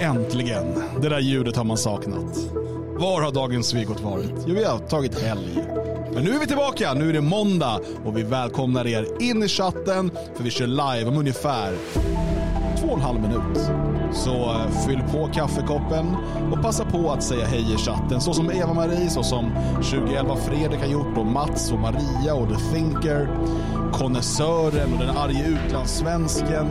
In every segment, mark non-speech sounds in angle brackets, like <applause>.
Äntligen. Det där ljudet har man saknat. Var har dagens Svegot varit? Jo, vi har tagit helg. Men nu är vi tillbaka. Nu är det måndag och vi välkomnar er in i chatten för vi kör live om ungefär två och en halv minut. Så eh, fyll på kaffekoppen och passa på att säga hej i chatten. Så som Eva-Marie, så som 2011 Fredrik har gjort och Mats och Maria och The Thinker. Konnässören och den arge utlandssvensken.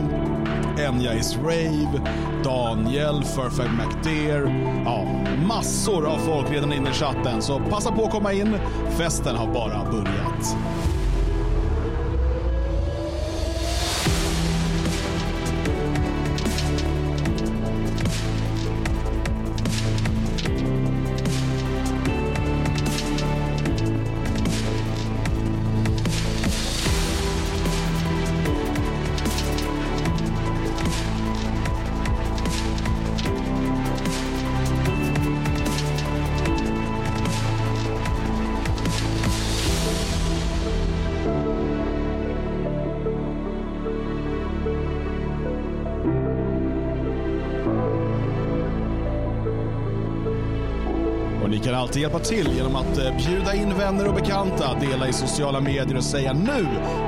Enya is Rave, Daniel, Furfag McDear. Ja, massor av folk redan inne i chatten. Så passa på att komma in. Festen har bara börjat. Alltid hjälpa till genom att eh, bjuda in vänner och bekanta, dela i sociala medier och säga nu,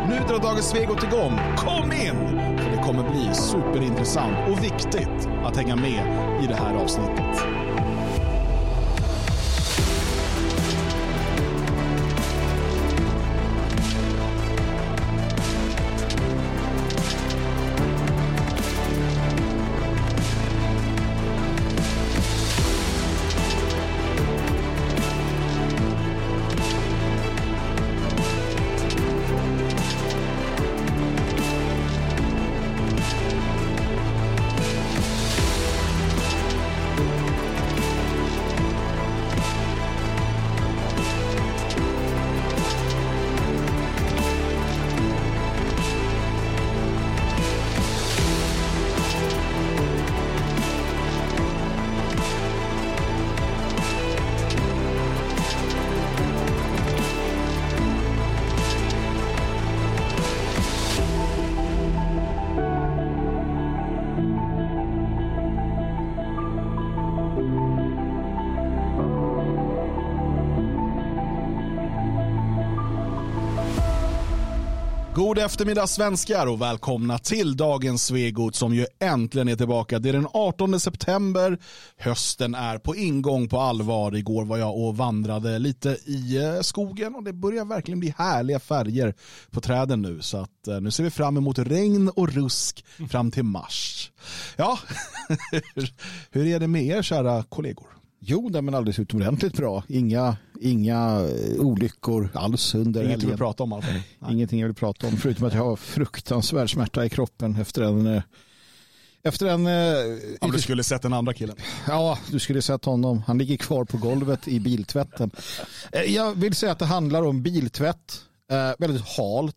nu drar Dagens Svegot igång, kom in! För det kommer bli superintressant och viktigt att hänga med i det här avsnittet. God eftermiddag svenskar och välkomna till dagens Svegot som ju äntligen är tillbaka. Det är den 18 september. Hösten är på ingång på allvar. Igår var jag och vandrade lite i eh, skogen och det börjar verkligen bli härliga färger på träden nu. Så att eh, nu ser vi fram emot regn och rusk fram till mars. Ja, <laughs> hur är det med er kära kollegor? Jo, det är alldeles utomordentligt bra. Inga, inga eh, olyckor alls under Inget helgen. att prata om. Nej. Ingenting jag vill prata om, förutom att jag har fruktansvärd smärta i kroppen efter en... eh, Efter en... eh, Om du skulle sett den andra killen. Ja, du skulle sett honom. Han ligger kvar på golvet i biltvätten. Eh, Jag vill säga att det handlar om biltvätt. Eh, väldigt halt.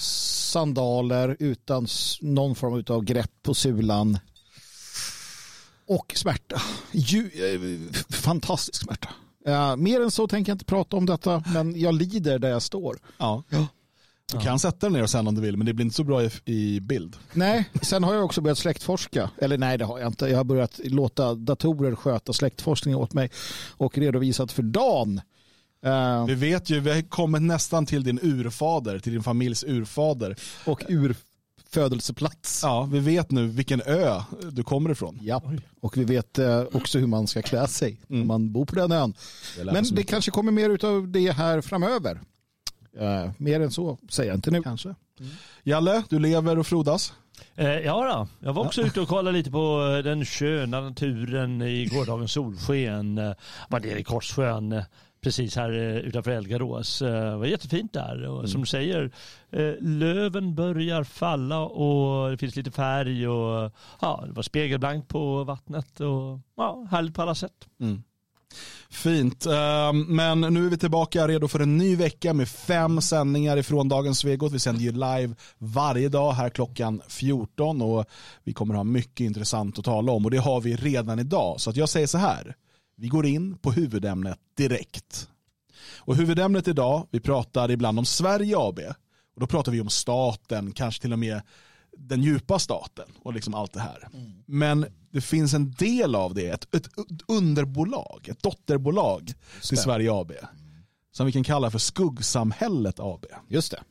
Sandaler utan någon form av grepp på sulan. Och smärta. Ju, eh, fantastisk smärta. Eh, mer än så tänker jag inte prata om detta, men jag lider där jag står. Ja. Du kan sätta dig ner sen om du vill, men det blir inte så bra i, i bild. Nej, sen har jag också börjat släktforska. Eller nej, det har jag inte. Jag har börjat låta datorer sköta släktforskning åt mig och redovisat för Dan. Eh, Vi vet ju, vi har kommit nästan till din urfader, till din familjs urfader. och ur födelseplats. Ja, vi vet nu vilken ö du kommer ifrån. Ja, och vi vet eh, också hur man ska klä sig om man bor på den ön. Men det kanske kommer mer av det här framöver. Eh, mer än så säger jag inte nu. Kanske. Jalle, du lever och frodas. Eh, ja, då. jag var också ute och kollade lite på eh, den sköna naturen i gårdagens solsken. Var nere i Korssjön eh, precis här eh, utanför Elgarås. Eh, Det var jättefint där och som du säger, eh, löven börjar falla och det finns lite färg och ja, det var spegelblankt på vattnet och ja, härligt på alla sätt. Fint, Ehm, men nu är vi tillbaka redo för en ny vecka med fem sändningar ifrån Dagens Svegot. Vi sänder ju live varje dag här klockan 14 och vi kommer ha mycket intressant att tala om och det har vi redan idag. Så att jag säger så här, vi går in på huvudämnet direkt. Och huvudämnet idag, vi pratar ibland om Sverige AB och då pratar vi om staten, kanske till och med den djupa staten och liksom allt det här. Men det finns en del av det, ett, ett underbolag, ett dotterbolag till det. Sverige AB. Som vi kan kalla för skuggsamhället AB. Just det.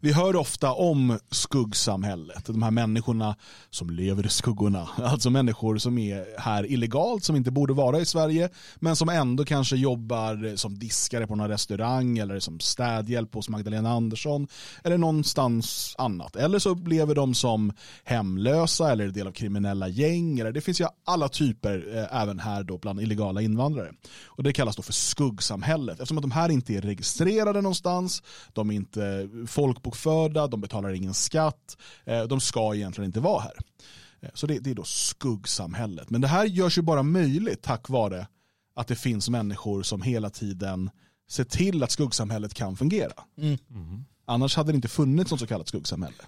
Vi hör ofta om skuggsamhället, de här människorna som lever i skuggorna. <laughs> Alltså människor som är här illegalt, som inte borde vara i Sverige, men som ändå kanske jobbar som diskare på någon restaurang eller som städhjälp hos Magdalena Andersson eller någonstans annat. Eller så lever de som hemlösa eller del av kriminella gäng. Eller det finns ju alla typer eh, även här då bland illegala invandrare. Och det kallas då för skuggsamhället eftersom att de här inte är registrerade någonstans, de är inte folkbokförda, de betalar ingen skatt, eh, de ska egentligen inte vara här. Eh, Så det, det är då skuggsamhället. Men det här görs ju bara möjligt tack vare att det finns människor som hela tiden ser till att skuggsamhället kan fungera. Annars hade det inte funnits något så kallat skuggsamhälle.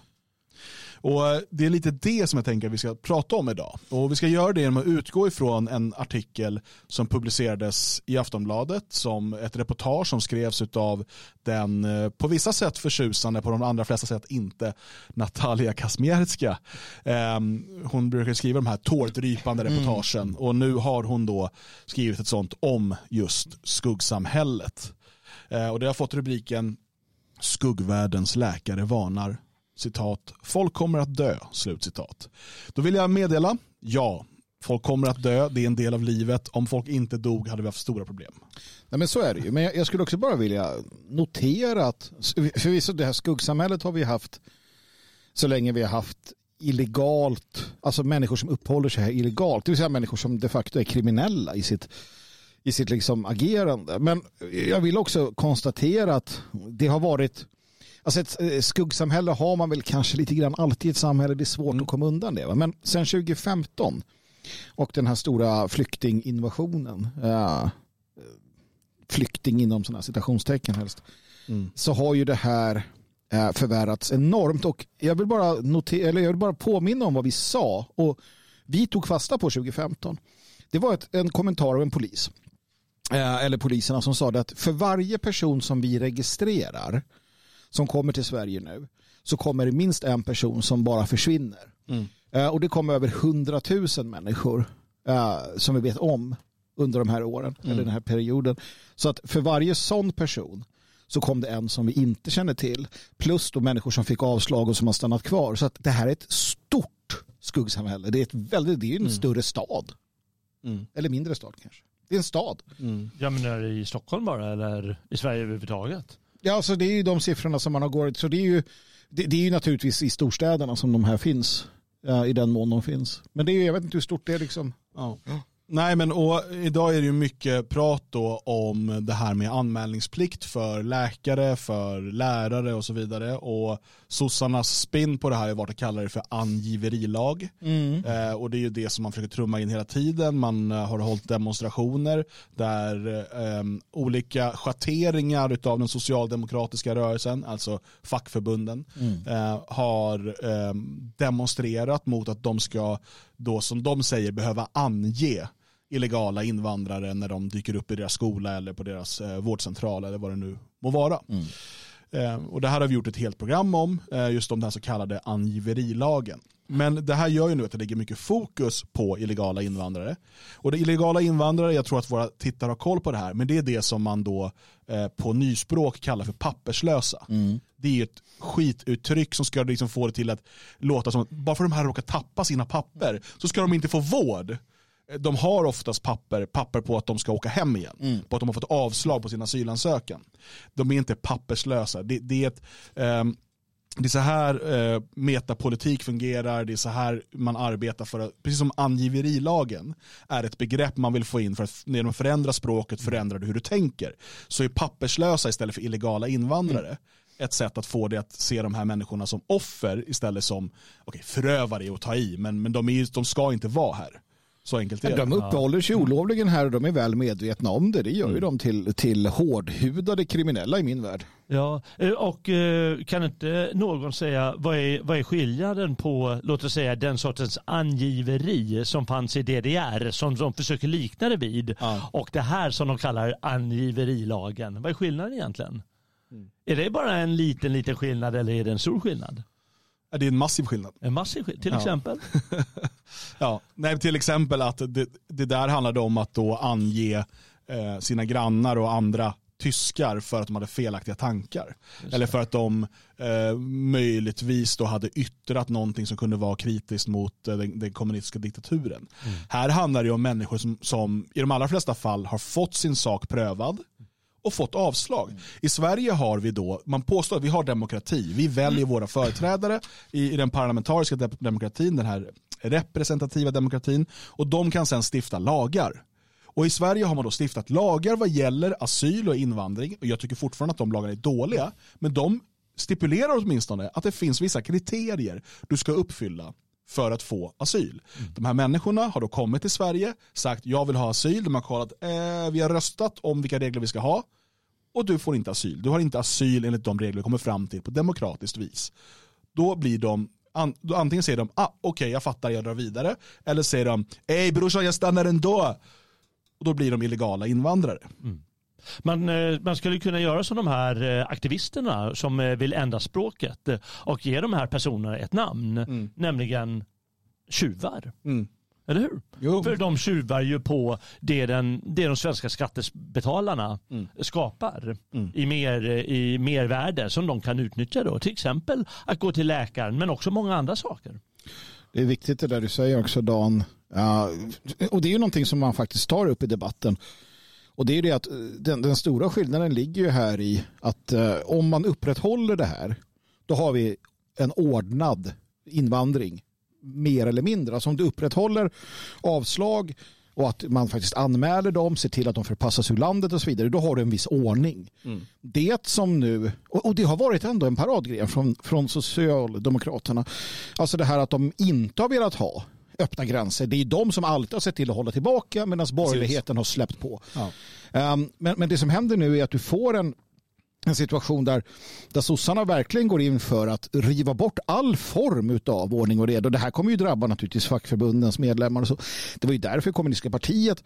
Och eh, Det är lite det som jag tänker att vi ska prata om idag. Och Vi ska göra det genom att utgå ifrån en artikel som publicerades i Aftonbladet som ett reportage som skrevs av den eh, på vissa sätt förtjusande, på de andra flesta sätt inte, Natalia Kazmierska. Ehm, Hon brukar skriva de här tårdrypande reportagen och nu har hon då skrivit ett sånt om just skuggsamhället. Eh, Och Det har fått rubriken Skuggvärldens läkare varnar citat, folk kommer att dö, slutcitat. Då vill jag meddela, ja, folk kommer att dö, det är en del av livet. Om folk inte dog hade vi haft stora problem. Nej, men så är det ju. Men jag, jag skulle också bara vilja notera att förvisso det här skuggsamhället har vi haft så länge vi har haft illegalt, alltså människor som uppehåller sig här illegalt, det vill säga människor som de facto är kriminella i sitt, i sitt liksom agerande. Men jag vill också konstatera att det har varit Alltså ett eh, skuggsamhälle har man väl kanske lite grann alltid i ett samhälle. Det är svårt att komma undan det. va? Men sen 2015 och den här stora flyktinginvasionen, äh, flykting inom sådana citationstecken helst, så har ju det här äh, förvärrats enormt. Och jag vill, bara notera, eller jag vill bara påminna om vad vi sa och vi tog fasta på 2015. Det var ett, en kommentar av en polis, eller poliserna som sa det att för varje person som vi registrerar som kommer till Sverige nu så kommer det minst en person som bara försvinner. Eh, och det kommer över 100 000 människor eh, som vi vet om under de här åren, eller den här perioden. Så att för varje sån person så kom det en som vi inte känner till. Plus då människor som fick avslag och som har stannat kvar. Så att det här är ett stort skuggsamhälle. Det är, ett väldigt, det är en större stad. Eller mindre stad kanske. Det är en stad. Ja men är det i Stockholm bara eller i Sverige överhuvudtaget? Ja, alltså det är ju de siffrorna som man har gått. Så det är ju, det, det är ju naturligtvis i storstäderna som de här finns. I den mån de finns. Men det är, ju- jag vet inte hur stort det är liksom. Ja. Nej, men och idag är det ju mycket prat då om det här med anmälningsplikt för läkare, för lärare och så vidare. Och sossarnas spin på det här är varit att kalla det för angiverilag. Eh, och det är ju det som man försöker trumma in hela tiden. Man eh, har hållit demonstrationer där eh, olika schatteringar av den socialdemokratiska rörelsen, alltså fackförbunden, eh, har eh, demonstrerat mot att de ska, då som de säger, behöva ange illegala invandrare när de dyker upp i deras skola eller på deras eh, vårdcentral eller vad det nu må vara. Eh, och det här har vi gjort ett helt program om, eh, just om den så kallade angiverilagen. Men det här gör ju nu att det ligger mycket fokus på illegala invandrare. Och det illegala invandrare, jag tror att våra tittare har koll på det här, men det är det som man då eh, på nyspråk kallar för papperslösa. Det är ett skituttryck som ska liksom få det till att låta som att bara för att de här råkar tappa sina papper så ska de inte få vård de har oftast papper, papper på att de ska åka hem igen. På att de har fått avslag på sin asylansökan. De är inte papperslösa. Det, det är ett, ehm, det är så här eh, metapolitik fungerar, det är så här man arbetar för att, precis som angiverilagen är ett begrepp man vill få in för att när de förändrar språket förändrar du hur du tänker. Så är papperslösa istället för illegala invandrare ett sätt att få det att se de här människorna som offer istället som, okej förövare att ta i, men, men de, är, de ska inte vara här. Så enkelt är det. De uppehåller sig olovligen här och de är väl medvetna om det. Det gör ju dem till, till hårdhudade kriminella i min värld. Ja, eh, och eh, kan inte någon säga vad är, vad är skillnaden på, låt oss säga den sortens angiveri som fanns i DDR som de försöker likna det vid Ja. och det här som de kallar angiverilagen. Vad är skillnaden egentligen? Är det bara en liten, liten skillnad eller är det en stor skillnad? Det är en massiv skillnad. En massiv skillnad, till Ja. exempel? <laughs> Ja, nej, till exempel att det, det där handlade om att då ange eh, sina grannar och andra tyskar för att de hade felaktiga tankar. Eller för att de eh, möjligtvis då hade yttrat någonting som kunde vara kritiskt mot eh, den, den, kommunistiska diktaturen. Mm. Här handlar det om människor som, som i de allra flesta fall har fått sin sak prövad och fått avslag. Mm. I Sverige har vi då, man påstår att vi har demokrati. Vi väljer mm. våra företrädare i, i den parlamentariska demokratin, den här representativa demokratin och de kan sedan stifta lagar. Och i Sverige har man då stiftat lagar vad gäller asyl och invandring. Och jag tycker fortfarande att de lagarna är dåliga. Men de stipulerar åtminstone att det finns vissa kriterier du ska uppfylla för att få asyl. Mm. De här människorna har då kommit till Sverige, sagt jag vill ha asyl, de har kollat, eh, vi har röstat om vilka regler vi ska ha och du får inte asyl. Du har inte asyl enligt de regler vi kommer fram till på demokratiskt vis. Då blir de an, då antingen säger de, ah, okej okay, jag fattar, jag drar vidare. Eller säger de, ej brorsan jag stannar ändå. Och då blir de illegala invandrare. Mm. Man, eh, man skulle kunna göra som de här eh, aktivisterna som eh, vill ändra språket och ge de här personerna ett namn, mm. nämligen tjuvar. Mm. Eller hur? Jo. För de tjuvar ju på det, den, det de svenska skattebetalarna mm. skapar mm. i, mer, i mervärde som de kan utnyttja då. Till exempel att gå till läkaren men också många andra saker. Det är viktigt det där du säger också Dan. Ja, och det är ju någonting som man faktiskt tar upp i debatten. Och det är det att den, den stora skillnaden ligger ju här i att eh, om man upprätthåller det här då har vi en ordnad invandring mer eller mindre. Alltså om du upprätthåller avslag och att man faktiskt anmäler dem, ser till att de förpassas ur landet och så vidare, då har du en viss ordning. Mm. Det som nu, och det har varit ändå en paradgren från, från Socialdemokraterna, alltså det här att de inte har velat ha öppna gränser. Det är de som alltid har sett till att hålla tillbaka medan borgerligheten har släppt på. Ja. Um, men, men det som händer nu är att du får en en situation där, där sossarna verkligen går in för att riva bort all form av ordning och reda. Det här kommer ju drabba naturligtvis fackförbundens medlemmar. Och så. Det var ju därför kommunistiska partiet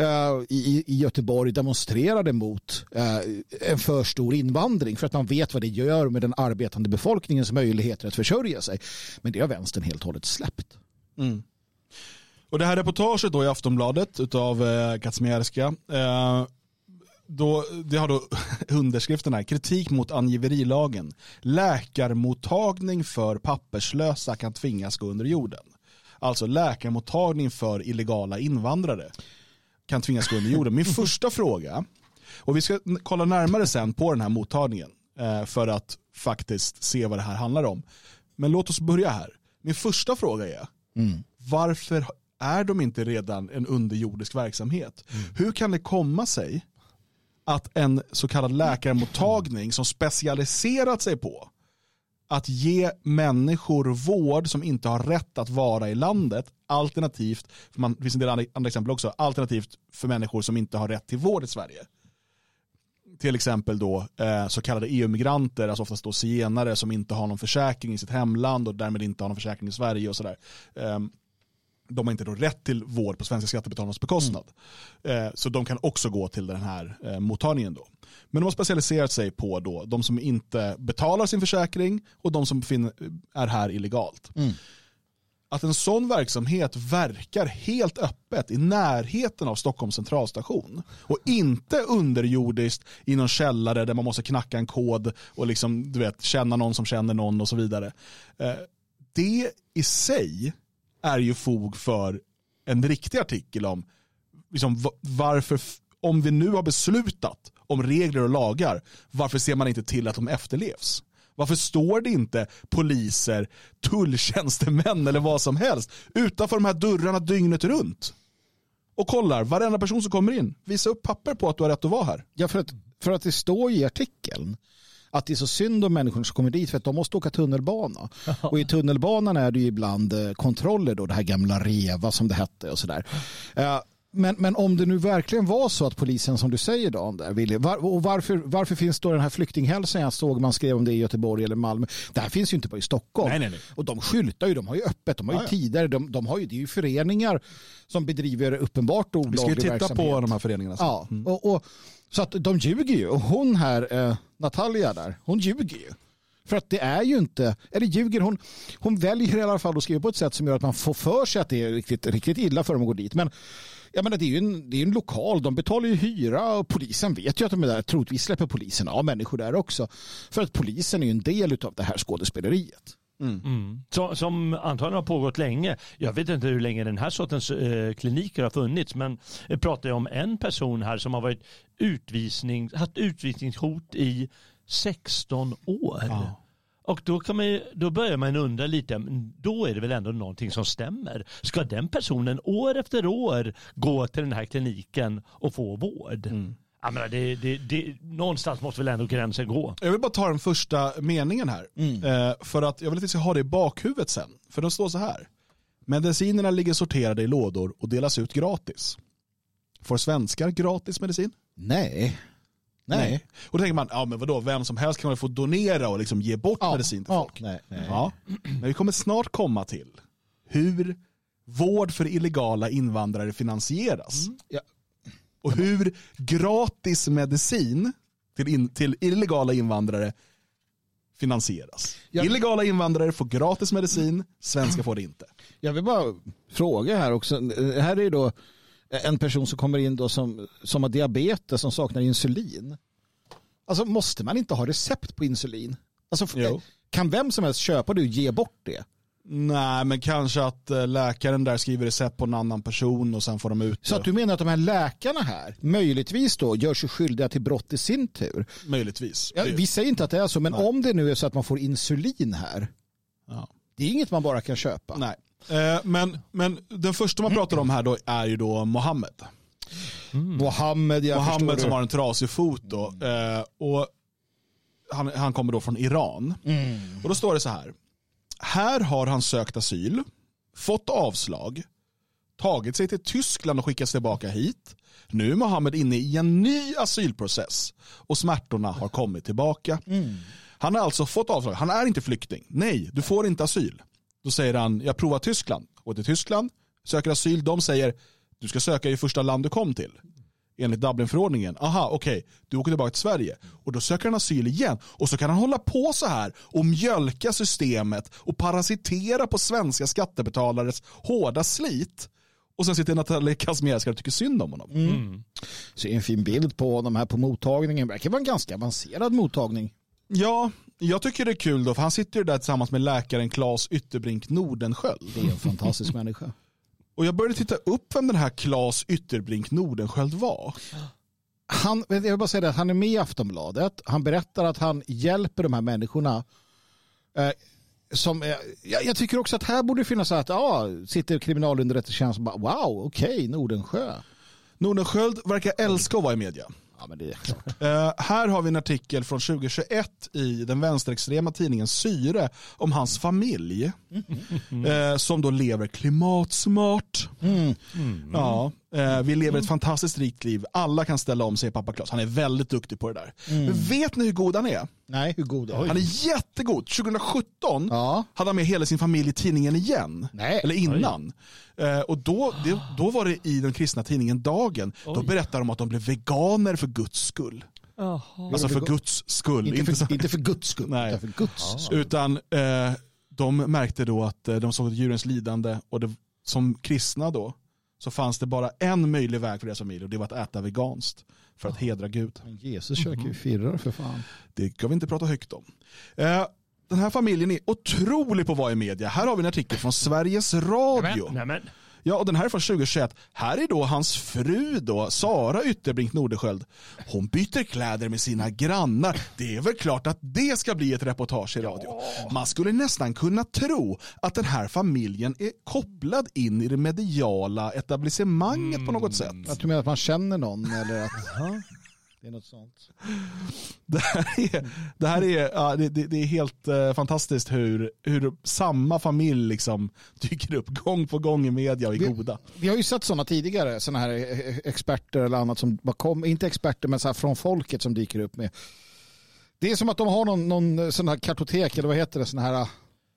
uh, i, i Göteborg demonstrerade mot uh, en för stor invandring för att man vet vad det gör med den arbetande befolkningens möjligheter att försörja sig. Men det har vänstern helt och hållet släppt. Mm. Och det här reportaget då i Aftonbladet av eh, Kacmierska eh, då, det har då <laughs> underskriften här, kritik mot angiverilagen. Läkarmottagning för papperslösa kan tvingas gå under jorden. Alltså läkarmottagning för illegala invandrare kan tvingas gå under jorden. Min <laughs> första fråga, och vi ska kolla närmare sen på den här mottagningen eh, för att faktiskt se vad det här handlar om. Men låt oss börja här. Min första fråga är, mm. varför är de inte redan en underjordisk verksamhet? Mm. Hur kan det komma sig att en så kallad läkarmottagning som specialiserat sig på att ge människor vård som inte har rätt att vara i landet, alternativt, för man, det finns en del andra exempel också, alternativt för människor som inte har rätt till vård i Sverige. Till exempel då eh, så kallade EU-migranter, alltså oftast då zigenare som inte har någon försäkring i sitt hemland och därmed inte har någon försäkring i Sverige och sådär. Eh, de har inte då rätt till vård på svenska skattebetalarnas bekostnad. Mm. Eh, så de kan också gå till den här eh, mottagningen då. Men de har specialiserat sig på då de som inte betalar sin försäkring och de som är här illegalt. Mm. Att en sån verksamhet verkar helt öppet i närheten av Stockholms centralstation och inte underjordiskt i någon källare där man måste knacka en kod och liksom, du vet, känna någon som känner någon och så vidare. Eh, det i sig är ju fog för en riktig artikel om liksom, varför, om vi nu har beslutat om regler och lagar, varför ser man inte till att de efterlevs? Varför står det inte poliser, tulltjänstemän eller vad som helst utanför de här dörrarna dygnet runt? Och kollar, varenda person som kommer in, visa upp papper på att du har rätt att vara här. Ja, för att, för att det står i artikeln att det är så synd om människor som kommer dit för att de måste åka tunnelbana. Och i tunnelbanan är det ju ibland eh, kontroller då, det här gamla REVA som det hette och sådär. Eh, men, men om det nu verkligen var så att polisen som du säger Dan där ville, var, och varför, varför finns då den här flyktinghälsan jag såg man skrev om det i Göteborg eller Malmö. Det här finns ju inte bara i Stockholm. Nej, nej, nej. Och de skyltar ju, de har ju öppet, de har ju ja, tider, de, de, har ju, det är ju föreningar som bedriver uppenbart olaglig verksamhet. Vi ska ju titta på de här föreningarna. Ja, och, och, så att de ljuger ju. Och hon här, eh, Natalia där, hon ljuger ju. För att det är ju inte, eller ljuger hon, hon väljer i alla fall att skriva på ett sätt som gör att man får för sig att det är riktigt, riktigt illa för dem att gå dit. Men jag menar, det är ju en, det är en lokal, de betalar ju hyra och polisen vet ju att de är där. Troligtvis släpper polisen av människor där också. För att polisen är ju en del av det här skådespeleriet. Mm. Som, som antagligen har pågått länge. Jag vet inte hur länge den här sortens eh, kliniker har funnits men jag pratar om en person här som har varit utvisning, haft utvisningshot i 16 år. Ja. Och då, kan man, ju- då börjar man undra lite, då är det väl ändå någonting som stämmer. Ska den personen år efter år gå till den här kliniken och få vård? Jag menar, det, det, det, någonstans måste väl ändå gränsen gå. Jag vill bara ta den första meningen här. Eh, för att jag vill att vi ska ha det i bakhuvudet sen. För den står så här. Medicinerna ligger sorterade i lådor och delas ut gratis. Får svenskar gratis medicin? Nej. Nej. Och då tänker man, ja men vadå, vem som helst kan väl få donera och liksom ge bort Ja, medicin till ja, folk. nej, nej. Ja. Men vi kommer snart komma till hur vård för illegala invandrare finansieras. Ja. Och hur gratis medicin till, in, till illegala invandrare finansieras. Ja. Illegala invandrare får gratis medicin, svenskar får det inte. Jag vill bara fråga här också. Här är ju då en person som kommer in då som, som har diabetes som saknar insulin. Alltså måste man inte ha recept på insulin? Alltså, Jo. kan vem som helst köpa det och ge bort det? Nej, men kanske att eh, läkaren där skriver recept på en annan person och sen får de ut Så att du menar att de här läkarna här möjligtvis då gör sig skyldiga till brott i sin tur? möjligtvis. Ja, Det- vi säger inte att det är så, men Nej. om det nu är så att man får insulin här, ja. det är inget man bara kan köpa. Nej. Eh, men, men den första man pratar om här då är ju då Mohammed. Mohammed, jag Mohammed som det. har en trasig fot då. Eh, och han, han kommer då från Iran. Och då står det så här. Här har han sökt asyl, fått avslag, tagit sig till Tyskland och skickats tillbaka hit. Nu är Mohammed inne i en ny asylprocess och smärtorna har kommit tillbaka. Han har alltså fått avslag. Han är inte flykting. Nej, du får inte asyl. Då säger han, jag provar Tyskland. Går till Tyskland, söker asyl. De säger, du ska söka i första land du kom till. Enligt Dublinförordningen. Aha, okej, du åker tillbaka till Sverige. Och då söker han asyl igen. Och så kan han hålla på så här och mjölka systemet och parasitera på svenska skattebetalares hårda slit. Och sen sitter Natalia Kazmierska och tycker synd om honom. Så en fin bild på honom här på mottagningen. Det verkar vara en ganska avancerad mottagning. Ja, jag tycker det är kul då, för han sitter ju där tillsammans med läkaren Claes Ytterbrink Nordenskjöld. Det är en fantastisk människa. Och jag började titta upp vem den här Claes Ytterbrink Nordenskjöld var. Han, jag vill bara säga det, han är med i Aftonbladet. Han berättar att han hjälper de här människorna. Eh, som, eh, jag, jag tycker också att här borde finnas så att ja, sitter kriminalunderrättelsetjänsten och bara wow, okej, Nordensjö. Nordenskjöld verkar älska att vara i media. Ja, men det är klart. <laughs> Eh, här har vi en artikel från 2021 i den vänsterextrema tidningen Syre om hans familj. Eh, som då lever klimatsmart. Ja, eh, vi lever ett fantastiskt rikt liv. Alla kan ställa om, säger pappa Klas. Han är väldigt duktig på det där. Men vet ni hur god han är? Nej, hur god är Han är jättegod. 2017 Ja. hade han med hela sin familj i tidningen igen. Nej. Eller innan. Eh, och då, det, då var det i den kristna tidningen Dagen. Då Oj. berättar de att de blev veganer för Guds skull. Alltså för Guds skull. Inte för, inte för Guds skull, Nej. utan för Guds skull. utan eh, de märkte då att eh, de såg djurens lidande och det, som kristna då så fanns det bara en möjlig väg för deras familj och det var att äta veganskt för att hedra Gud. Men Jesus käkar ju firrar för fan. Det ska vi inte prata högt om. Eh, den här familjen är otrolig på att vara i media. Här har vi en artikel från Sveriges Radio. Nej, men, Ja, och den här är från 2021. Här är då hans fru då, Sara Ytterbrink Nordenskjöld. Hon byter kläder med sina grannar. Det är väl klart att det ska bli ett reportage i radio. Man skulle nästan kunna tro att den här familjen är kopplad in i det mediala etablissemanget på något sätt. Att du menar att man känner någon eller att det är något sånt. <laughs> Det här är, det här är, ja, det, det, är helt eh, fantastiskt hur, hur samma familj liksom dyker upp gång på gång i media och är Vi- goda. Vi har ju sett sådana tidigare, sådana här eh, experter eller annat som bara kom, inte experter men så här från folket som dyker upp med. Det är som att de har någon, någon sån här kartotek eller vad heter det, sån här uh,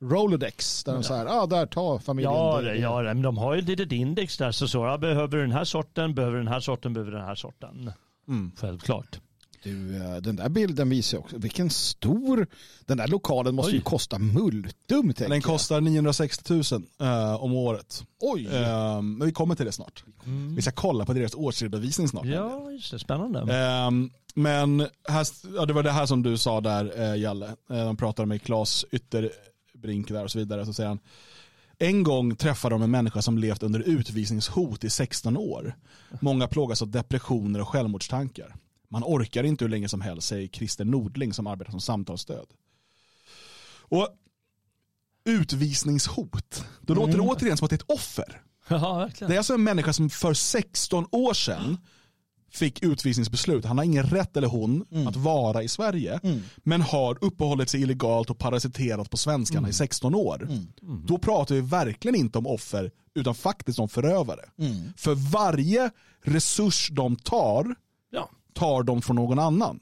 Rolodex. Där de så här, ah, där tar familjen. ja, det. ja, det, men de har ju ett litet index där så så ja, behöver du den här sorten, behöver du den här sorten, behöver du den här sorten. Mm. Självklart. Du, eh, den där bilden visar också vilken stor, den där lokalen måste ju Oj. kosta multum. tänker Den kostar 960 000 eh, om året. Oj. Eh, men vi kommer till det snart. Mm. Vi ska kolla på deras årsredovisning snart. Ja, just det. Spännande. Ehm, men här, ja, det var det här som du sa där, eh, Jalle. Eh, de pratade med Claes Ytterbrink där och så vidare. Så säger han, en gång träffade de en människa som levt under utvisningshot i 16 år. Många plågas av depressioner och självmordstankar. Man orkar inte hur länge som helst, säger Christer Nordling som arbetar som samtalsstöd. Och utvisningshot, då låter det återigen som att det är ett offer. Ja. Det är alltså en människa som för 16 år sedan fick utvisningsbeslut. Han har ingen rätt, eller hon, att vara i Sverige. Men har uppehållit sig illegalt och parasiterat på svenskarna i 16 år. Då pratar vi verkligen inte om offer, utan faktiskt om förövare. För varje resurs de tar, Ja, tar de från någon annan.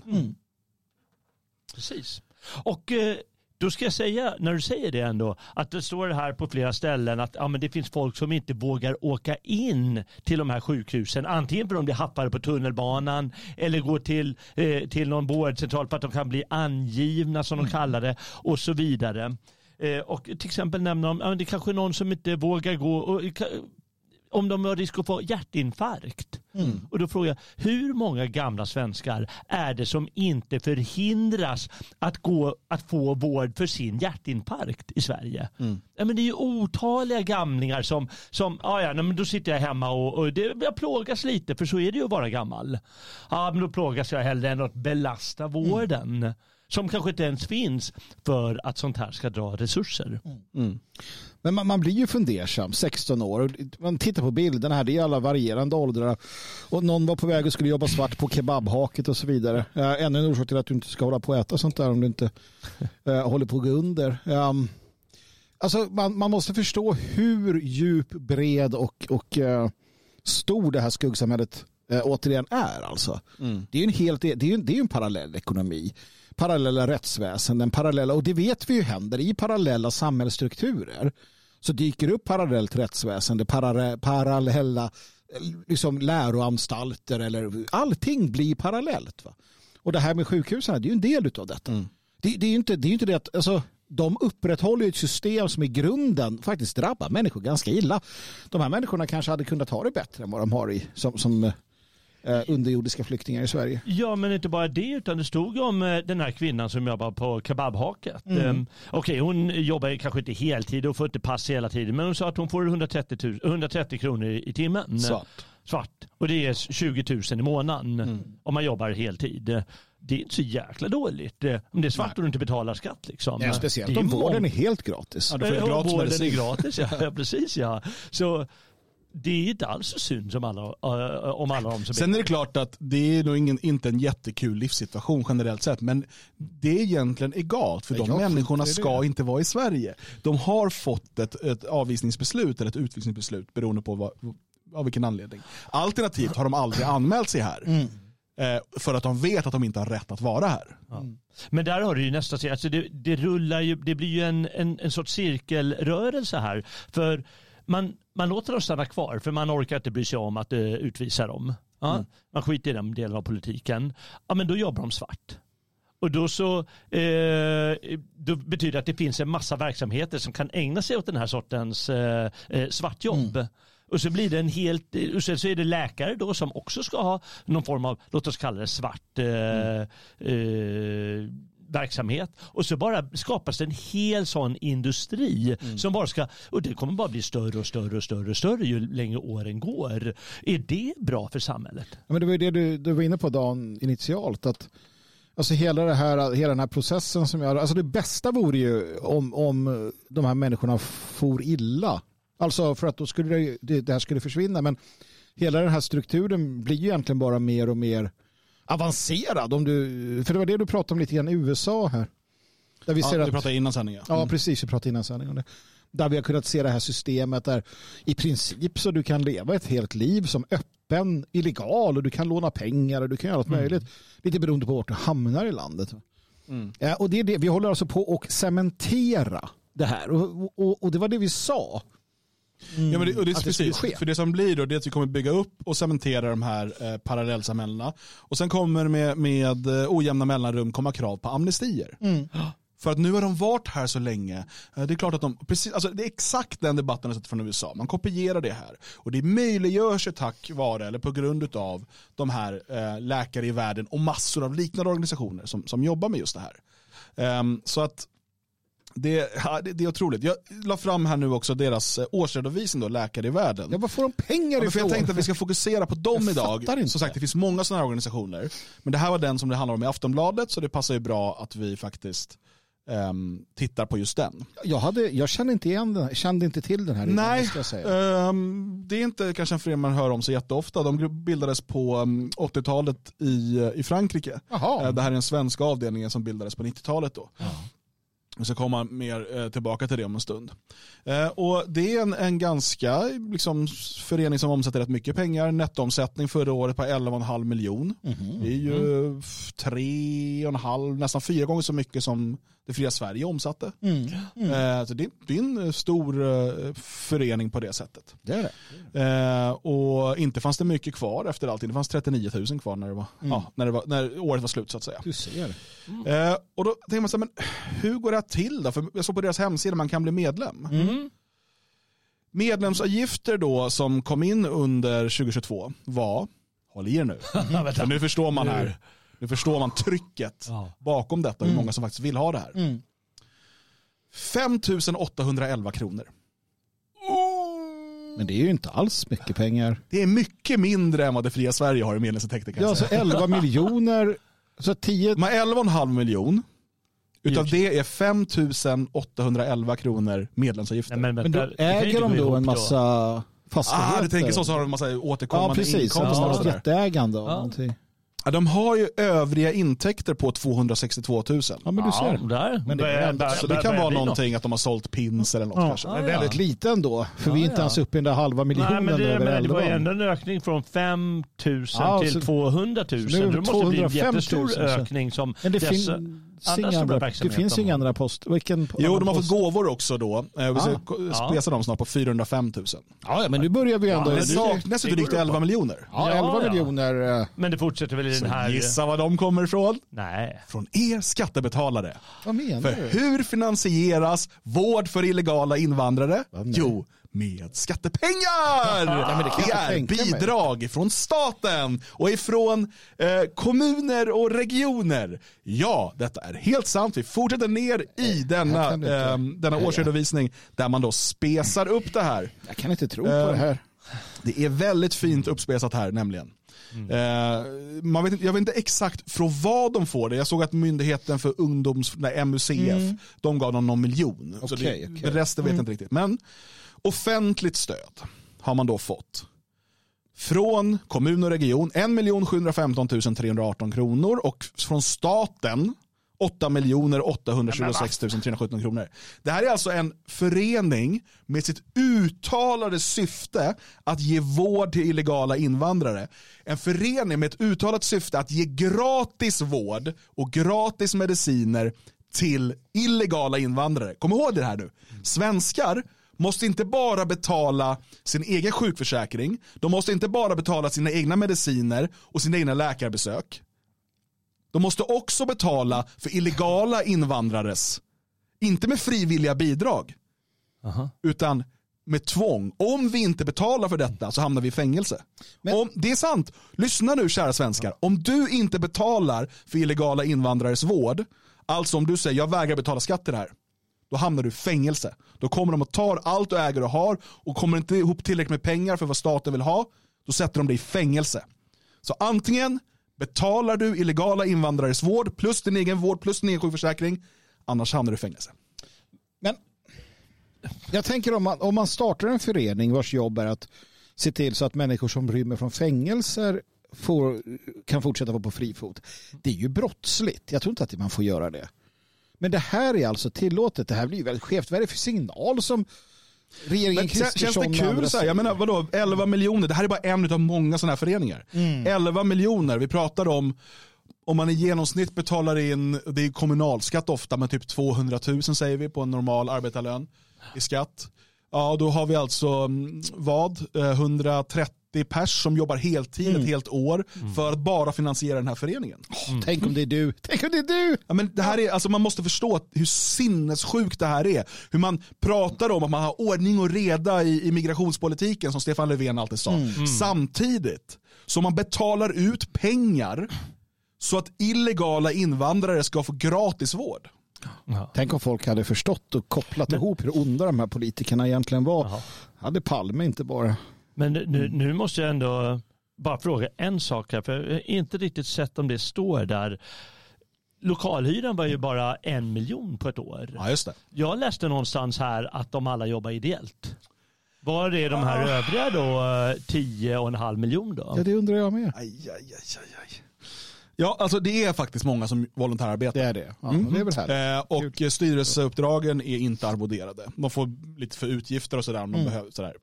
precis. Och eh, då ska jag säga, när du säger det ändå, att det står här på flera ställen att ja, men det finns folk som inte vågar åka in till de här sjukhusen. Antingen för att de blir happade på tunnelbanan eller går till, eh, till någon vårdcentral för att de kan bli angivna som de kallar det och så vidare. Eh, och till exempel nämner de, ja, det är kanske är någon som inte vågar gå och, om de har risk att få hjärtinfarkt. Och då frågar jag, hur många gamla svenskar är det som inte förhindras att, gå, att få vård för sin hjärtinfarkt i Sverige? Ja, men det är ju otaliga gamlingar som, som ja, ja, men då sitter jag hemma och, och det, jag plågas lite, för så är det ju att vara gammal. Ja, men då plågas jag hellre än att belasta vården. Som kanske inte ens finns för att sånt här ska dra resurser. Men man, man blir ju fundersam, 16 år. Man tittar på bilderna här, det är alla varierande åldrar. Och någon var på väg och skulle jobba svart på kebabhaket och så vidare. Uh, ännu en orsak till att du inte ska hålla på och äta sånt där om du inte eh, håller på att gå under. Um, alltså man, man måste förstå hur djup, bred och, och eh, stor det här skuggsamhället eh, återigen är. Alltså. Det är ju en, helt, det är ju, det är ju en parallell ekonomi. Parallella rättsväsenden, parallella, och det vet vi ju händer i parallella samhällsstrukturer. Så dyker upp parallellt rättsväsende, para, parallella liksom läroanstalter eller allting blir parallellt. Va? Och det här med sjukhusen, det är ju en del av detta. Det, det är ju inte, det är inte det att alltså, de upprätthåller ett system som i grunden faktiskt drabbar människor ganska illa. De här människorna kanske hade kunnat ha det bättre än vad de har i, som, som eh, underjordiska flyktingar i Sverige. Ja, men inte bara det, utan det stod ju om eh, den här kvinnan som jobbar på kebabhaket. Mm. Okej, hon jobbar kanske inte heltid och får inte pass hela tiden, men hon sa att hon får 130, 000, 130 kronor i timmen. Svart. Svart. Och det är 20 000 i månaden om man jobbar heltid. Det är inte så jäkla dåligt. eh, Om det är svart och du inte betalar skatt. Liksom. Ja, speciellt Det är om vården är helt gratis. Ja, du får gratis vården medicin. är gratis, ja. <laughs> ja. Precis, ja. Så det är inte alls så synd som alla, eh, om alla de som Sen är det klart att det är nog ingen, inte en jättekul livssituation generellt sett. Men det är egentligen egalt för Ja, de människorna ska det. inte vara i Sverige. De har fått ett, ett avvisningsbeslut eller ett utvisningsbeslut beroende på vad, av vilken anledning. Alternativt har de aldrig anmält sig här. Mm. Eh, för att de vet att de inte har rätt att vara här. Men där har du ju nästa steg. Alltså det, det rullar ju, det blir ju en, en, en sorts cirkelrörelse här. För man, man låter dem stanna kvar för man orkar inte bry sig om att uh, utvisa dem. Ja, Man skiter i den delen av politiken. Ja, men då jobbar de svart. Och då så eh, då betyder det att det finns en massa verksamheter som kan ägna sig åt den här sortens eh, eh, svartjobb. Och så blir det en helt, och sen så är det läkare då som också ska ha någon form av, låt oss kalla det svart eh, eh, verksamhet. Och så bara skapas det en hel sån industri som bara ska, och det kommer bara bli större och större och större och större ju längre åren går. Är det bra för samhället? Ja, men det var ju det du, du var inne på Dan initialt. Att, alltså hela, det här, hela den här processen som jag... Alltså det bästa vore ju om, om de här människorna for illa. Alltså för att då skulle det, det här skulle försvinna. Men hela den här strukturen blir ju egentligen bara mer och mer avancerad. Om du, för det var det du pratade om lite grann i USA här. Där vi ser Ja, att, du pratade innan sändningen. Ja, precis. Vi pratade innan sändningen. Där vi har kunnat se det här systemet där i princip så du kan leva ett helt liv som öppen, illegal och du kan låna pengar och du kan göra allt möjligt. Lite beroende på vart du hamnar i landet. Ja, och det är det. Vi håller alltså på att cementera det här. Och, och, och det var det vi sa. Ja, men det, och det är Att det precis, ske. för det som blir då det är att vi kommer bygga upp och cementera de här eh, parallellsamhällena. Och sen kommer med, med eh, ojämna mellanrum komma krav på amnestier. Mm. För att nu har de varit här så länge. Eh, Det är klart att de, precis, alltså det är exakt den debatten jag sett från USA. Man kopierar det här. Och det möjliggörs ju tack vare, eller på grund av de här eh, läkare i världen och massor av liknande organisationer som, som jobbar med just det här. Ehm, så att det, ja, det, det är otroligt. Jag la fram här nu också deras eh, årsredovisning då, Läkare i världen. Ja, var får de pengar Ja, ifrån? jag tänkte att vi ska fokusera på dem Jag idag. inte. Som sagt, det finns många sådana här organisationer. Men det här var den som det handlar om i Aftonbladet, så det passar ju bra att vi faktiskt ehm, tittar på just den. Jag, hade, jag kände inte igen den, kände inte till den här Nej, jag säga. ehm, det är inte kanske en förening man hör om så jätteofta. De bildades på ehm, 80-talet i, i Frankrike. Jaha. Eh, Det här är den svenska avdelningen som bildades på 90-talet då. Vi ska komma mer eh, tillbaka till det om en stund. Eh, och det är en, en ganska liksom, förening som omsätter rätt mycket pengar. Nettoomsättning förra året på 11,5 miljon. Mhm. Det är ju f- tre och en halv, nästan fyra gånger så mycket som det fria Sverige omsatte. Mm. Mm. Eh, så det, det är en stor eh, förening på det sättet. Det är det. Eh, och inte fanns det mycket kvar efter allting. Det fanns 39 000 kvar när, det var, Mm. ja, när, det var, när året var slut så att säga. Du ser. Eh, och då tänker man så här, men hur går det här till då? För jag såg på deras hemsida man kan bli medlem. Mm. Medlemsavgifter då som kom in under 2022 var, håll i er nu, <laughs> för nu förstår man här, nu förstår man trycket Ja. bakom detta, hur många som faktiskt vill ha det här. Mm. 5 811 kronor. Men det är ju inte alls mycket pengar. Det är mycket mindre än vad det fria Sverige har i medlemsintäkter Ja, säga. 11 <laughs> miljoner, så 10... De har 11,5 miljon. Utav det är 5 811 kronor medlemsavgifter. Nej, Men då vänta, äger de då en massa fastigheter? ah, du tänker så, så har de en massa Ja, återkommande precis. inkomster. Ja, och sådär. jätteägande av Ja. någonting. Ja, de har ju övriga intäkter på 262 000. Ja, men du ser. Ja, där. Men det är Börjar- ändå- börjar- Så det kan vara något. någonting att de har sålt pins eller något Ja. kanske. Ja, Men ja. väldigt lite ändå, för vi är inte ja. ens uppe i den där halva miljonen Nej, men det, över men det var ju 11. ändå en ökning från 5 000 Ja, till så- 200 000. så det måste bli en 205 000, jättestor ökning som Men det dessa finns andra inga andra, det finns inga andra post. Vilken Jo, de har fått gåvor också då. Eh, Vi ska Ah. Ja. spesa dem snart på 405 000. Ja, ja, men nu börjar vi ändå... Det men du- saknas ju det drygt går 11 miljoner. ja, Ja, 11 ja. miljoner. eh, Men det fortsätter väl i den här... gissa var de kommer ifrån? Nej. Från er skattebetalare. Vad menar För du? hur finansieras vård för illegala invandrare? Ja. Jo, med skattepengar! men det det är tänka mig. bidrag från staten och ifrån eh, kommuner och regioner. Ja, detta är helt sant. Vi fortsätter ner i denna, eh, denna årsredovisning där man då spesar upp det här. Jag kan inte tro på Eh, det här. Det är väldigt fint uppspesat här nämligen. Eh, man vet jag vet inte exakt från vad de får det. Jag såg att myndigheten för ungdoms, nej, MUCF, de gav dem någon miljon. Okej, det, okej. Resten vet jag inte riktigt. Men offentligt stöd har man då fått. Från kommun och region 1 715 318 kronor och från staten 8 826 317 kronor. Det här är alltså en förening med sitt uttalade syfte att ge vård till illegala invandrare. En förening med ett uttalat syfte att ge gratis vård och gratis mediciner till illegala invandrare. Kom ihåg det här nu. Svenskar måste inte bara betala sin egen sjukförsäkring, de måste inte bara betala sina egna mediciner och sina egna läkarbesök. De måste också betala för illegala invandrares, inte med frivilliga bidrag, Aha. utan med tvång. Om vi inte betalar för detta så hamnar vi i fängelse. Men- Om, det är sant. Lyssna nu kära svenskar. Om du inte betalar för illegala invandrares vård, alltså om du säger jag vägrar betala skatt till det här, då hamnar du i fängelse. Då kommer de och tar allt du äger och har och kommer inte ihop tillräckligt med pengar för vad staten vill ha, då sätter de dig i fängelse. Så antingen betalar du illegala invandrares vård plus din egen vård plus din egen sjukförsäkring, annars hamnar du i fängelse. Men jag tänker om man, om man startar en förening vars jobb är att se till så att människor som rymmer från fängelser får, kan fortsätta vara på fri fot. Det är ju brottsligt. Jag tror inte att man får göra det. Men det här är alltså tillåtet. Det här blir ju väldigt skevt. Vad är det för signal som regeringen Kristersson... Känns det kul? Så här? Jag menar, vadå, 11 miljoner. Det här är bara en av många sådana här föreningar. Mm. 11 miljoner. Vi pratar om om man i genomsnitt betalar in, det är kommunalskatt ofta, men typ 200 000 säger vi på en normal arbetarlön i skatt. Ja, då har vi alltså mm, vad? Eh, 130 80 pers som jobbar heltid mm. ett helt år mm. för att bara finansiera den här föreningen. Oh, tänk om det är du, tänk om det är du! Ja, men det här är, alltså, man måste förstå hur sinnessjukt det här är. Hur man pratar om att man har ordning och reda i, i migrationspolitiken som Stefan Löfven alltid sa. Mm. Mm. Samtidigt som man betalar ut pengar så att illegala invandrare ska få gratis vård. Ja. Tänk om folk hade förstått och kopplat Men. ihop hur onda de här politikerna egentligen var. Aha. Hade Palme inte bara men nu, nu måste jag ändå bara fråga en sak här, för jag har inte riktigt sett om det står där. Lokalhyran var ju bara en miljon på ett år. Ja, just det. Jag läste någonstans här att de alla jobbar ideellt. Var är de här övriga då eh, tio och en halv miljon då? Ja, det undrar jag med. Aj, aj, aj, aj, aj. Ja, alltså det är faktiskt många som volontärarbetar. Det är det. Ja, Mm. Det är väl härligt. Eh, och styrelseuppdragen är inte arvoderade. De får lite för utgifter och sådär. om De behöver, sådär.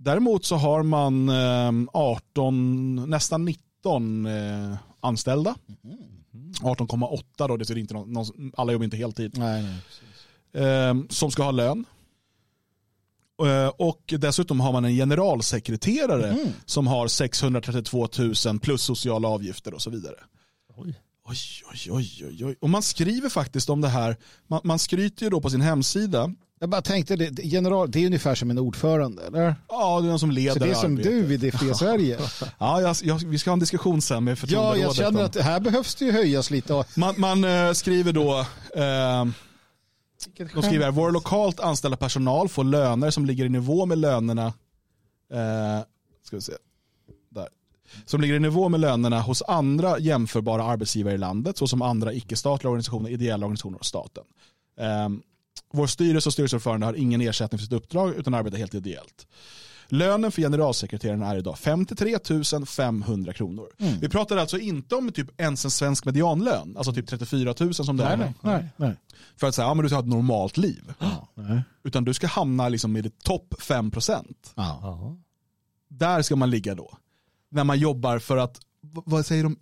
Däremot så har man eh, 18, nästan 19 eh, anställda. 18,8 då, det är inte någon, alla jobbar inte heltid. Nej, nej. Eh, som ska ha lön. Eh, Och dessutom har man en generalsekreterare som har 632 000 plus sociala avgifter och så vidare. Oj. Oj, oj, oj, oj, oj. Och man skriver faktiskt om det här. Man, man skryter ju då på sin hemsida. Jag bara tänkte, det, general, det är ungefär som en ordförande, eller? Ja, det är någon som leder Så det är som arbetet. du i det fria <laughs> Sverige. Ja, jag, jag, vi ska ha en diskussion sen med ja, förtroenderådet. jag känner att här behövs det ju höjas lite. Man, man eh, skriver då, eh, de skriver här, vår lokalt anställda personal får löner som ligger i nivå med lönerna, eh, ska vi se, där. Som ligger i nivå med lönerna hos andra jämförbara arbetsgivare i landet, såsom andra icke-statliga organisationer, ideella organisationer och staten. Eh, vår styrelse och styrelseordförande har ingen ersättning för sitt uppdrag utan arbetar helt ideellt. Lönen för generalsekreteraren är idag 53 500 kronor. Vi pratar alltså inte om typ ens en svensk medianlön, alltså typ 34 000 som det Nej, är nej, nej. nej. för att säga, ja men du ska ha ett normalt liv. nej. Utan du ska hamna liksom i det topp 5%. Ja. Ja. Där ska man ligga då. När man jobbar för att, vad säger de,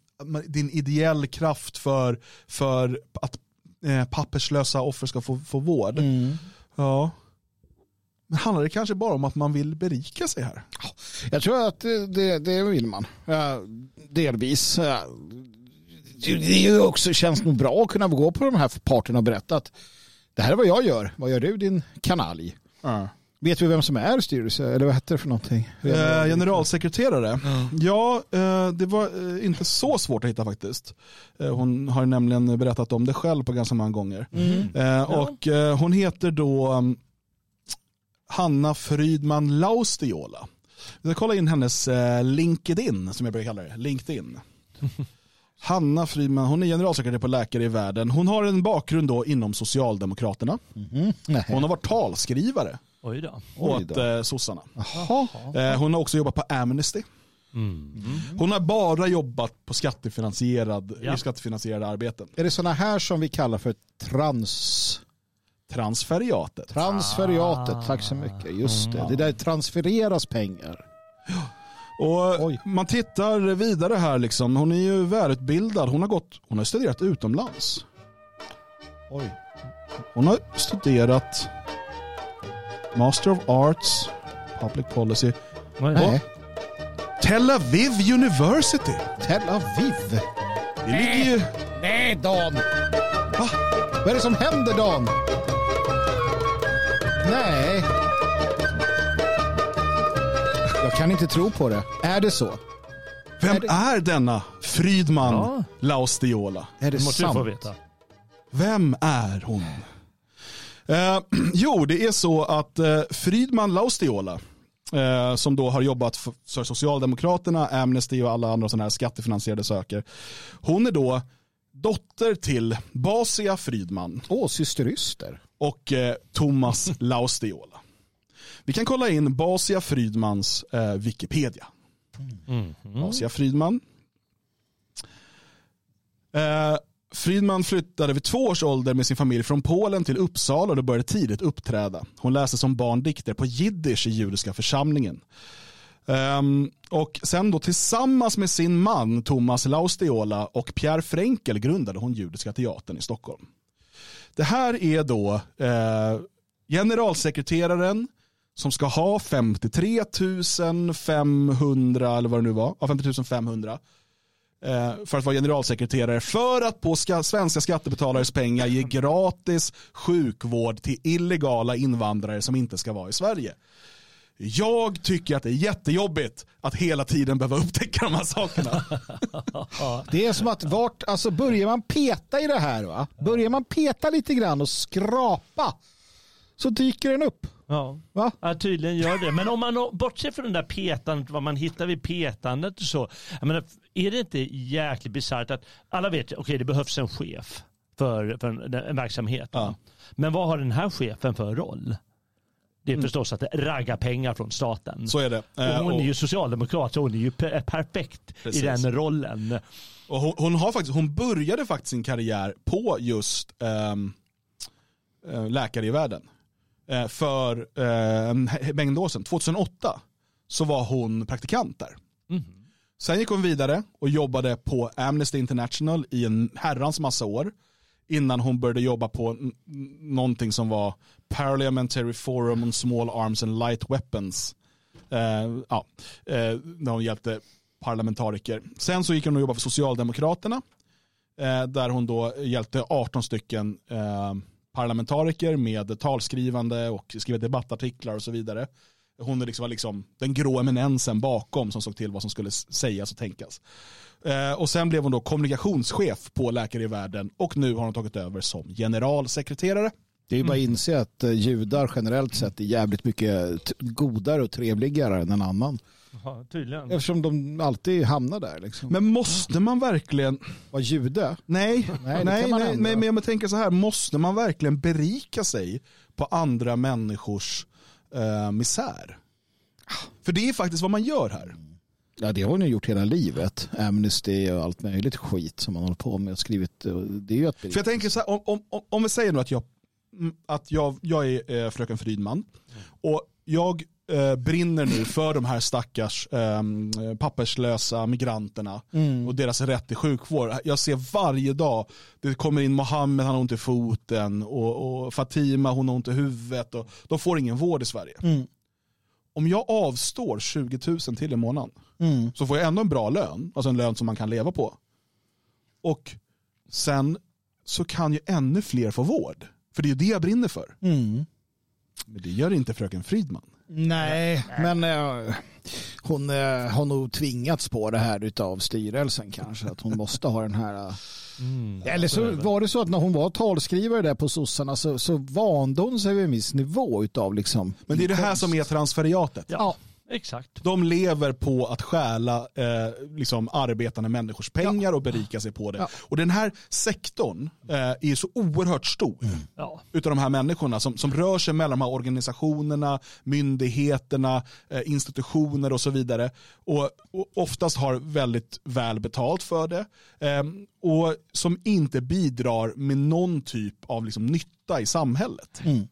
din ideell kraft för, för att eh, papperslösa offer ska få, få vård. Mm. Ja. Men handlar det kanske bara om att man vill berika sig här? Jag tror att det, det, vill man. Delvis. Det det är ju också, känns nog bra att kunna gå på de här parterna och berätta att det här är vad jag gör. Vad gör du din kanalj? Vet vi vem som är styrelse? Eller vad heter det för någonting? Eh, generalsekreterare? Ja, eh, det var eh, inte så svårt att hitta faktiskt. Eh, hon har nämligen berättat om det själv på ganska många gånger. Eh, och eh, hon heter då um, Hanna Frydman Laustiola. Vi ska kolla in hennes eh, LinkedIn, som jag brukar kalla det. LinkedIn. <laughs> Hanna Frydman, hon är generalsekreterare på Läkare i världen. Hon har en bakgrund då inom Socialdemokraterna. Mm. Hon har varit talskrivare Oj då. Oj åt då. eh, sossarna. Jaha. Eh, hon har också jobbat på Amnesty. Mm. Hon har bara jobbat på skattefinansierad, Ja. i skattefinansierade arbeten. Är det sådana här som vi kallar för trans... Transferiatet. Transferiatet, Ah. tack så mycket. Just det, det där transfereras pengar. Och Oj. man tittar vidare här liksom. Hon är ju välutbildad. Hon har, gått, hon har studerat utomlands. Oj. Hon har studerat Master of Arts, Public Policy, Oj. Nej, Tel Aviv University. Tel Aviv. Det ligger ju... Nej, Dan. Va? Vad är det som händer, Dan? Nej. Jag kan inte tro på det. Är det så? Vem Är det- är denna Frydman Ja. Laustiola? Är det Det måste du sant? få veta. Vem är hon? Eh, <clears throat> jo, det är så att eh, Frydman Laustiola, eh, som då har jobbat för, Socialdemokraterna, Amnesty och alla andra sådana här skattefinansierade saker. Hon är då dotter till Basia Frydman Åh, syster Yster. och eh, Thomas <laughs> Laustiola. Vi kan kolla in Basia Frydmans eh, Wikipedia. Mm. Asia Frydman. Eh, Fridman flyttade vid två års ålder med sin familj från Polen till Uppsala och började tidigt uppträda. Hon läste som barn dikter på jiddisch i judiska församlingen. Um, och sen då tillsammans med sin man Thomas Laustiola och Pierre Frenkel grundade hon Judiska teatern i Stockholm. Det här är då eh, generalsekreteraren som ska ha 53 500 eller vad det nu var, ja, 53 500 för att vara generalsekreterare för att på ska, svenska skattebetalares pengar ge gratis sjukvård till illegala invandrare som inte ska vara i Sverige. Jag tycker att det är jättejobbigt att hela tiden behöva upptäcka de här sakerna. <laughs> Det är som att vart, alltså börjar man peta i det här, va? börjar man peta lite grann och skrapa så dyker den upp. Ja. Va? ja, tydligen gör det. Men om man bortser från den där petandet, vad man hittar vid petandet och så. Jag menar, är det inte jäkligt bisarrt att alla vet, okej okay, det behövs en chef för, för en, en verksamhet. Ja. Men vad har den här chefen för roll? Det är förstås att ragga pengar från staten. Så är det. Eh, Och hon och- är ju socialdemokrat så hon är ju per- perfekt Precis. i den rollen. Och hon, hon, har faktiskt, hon började faktiskt sin karriär på just eh, läkare i världen. Eh, för eh, en he- mängd år sedan, 2008, så var hon praktikant där. Sen gick hon vidare och jobbade på Amnesty International i en herrans massa år. Innan hon började jobba på någonting som var Parliamentary Forum on Small Arms and Light Weapons. Eh, ja, eh, när hon hjälpte parlamentariker. Sen så gick hon och jobbade för Socialdemokraterna. Eh, där hon då hjälpte 18 stycken eh, parlamentariker med talskrivande och skrev debattartiklar och så vidare. Hon är liksom, var liksom den grå eminensen bakom som såg till vad som skulle sägas och tänkas. Eh, och sen blev hon då kommunikationschef på Läkare i världen och nu har hon tagit över som generalsekreterare. Det är ju bara att inse att eh, judar generellt sett är jävligt mycket godare och trevligare än en annan. Ja, tydligen. Eftersom de alltid hamnar där. Liksom. Men måste man verkligen Var jude? Nej, Nej, nej, nej, men jag tänker så här, måste man verkligen berika sig på andra människors eh, misär? För det är faktiskt vad man gör här. Ja, det har hon ju gjort hela livet. Amnesty och allt möjligt skit som man håller på med och skrivit. och Det är ju att För jag tänker så här, om, om, om- vi säger nu att jag, mm, att jag, jag är eh, fröken Frydman och jag eh, brinner nu för de här stackars eh, papperslösa migranterna och deras rätt till sjukvård. Jag ser varje dag, det kommer in Mohammed, han har ont i foten och, och Fatima, hon har ont i huvudet och de får ingen vård i Sverige. Mm. Om jag avstår 20 000 till i månaden Mm. så får jag ändå en bra lön, alltså en lön som man kan leva på. Och sen så kan ju ännu fler få vård. För det är ju det jag brinner för. Mm. Men det gör inte fröken Fridman. Nej, men eh, hon eh, har nog tvingats på det här av styrelsen kanske. Att hon måste ha den här... eh, Mm. Eller så var det så att när hon var talskrivare där på sossarna så, så vande hon sig vid en viss nivå utav liksom... Men det är det här som är transferiatet. Ja, exakt. De lever på att stjäla eh, liksom arbetande människors pengar och berika sig på det. Ja. Och den här sektorn eh, är så oerhört stor. Ja. utav de här människorna som, som rör sig mellan de här organisationerna, myndigheterna, eh, institutioner och så vidare. Och, och oftast har väldigt väl betalt för det. Eh, och som inte bidrar med någon typ av liksom, nytta i samhället. Mm.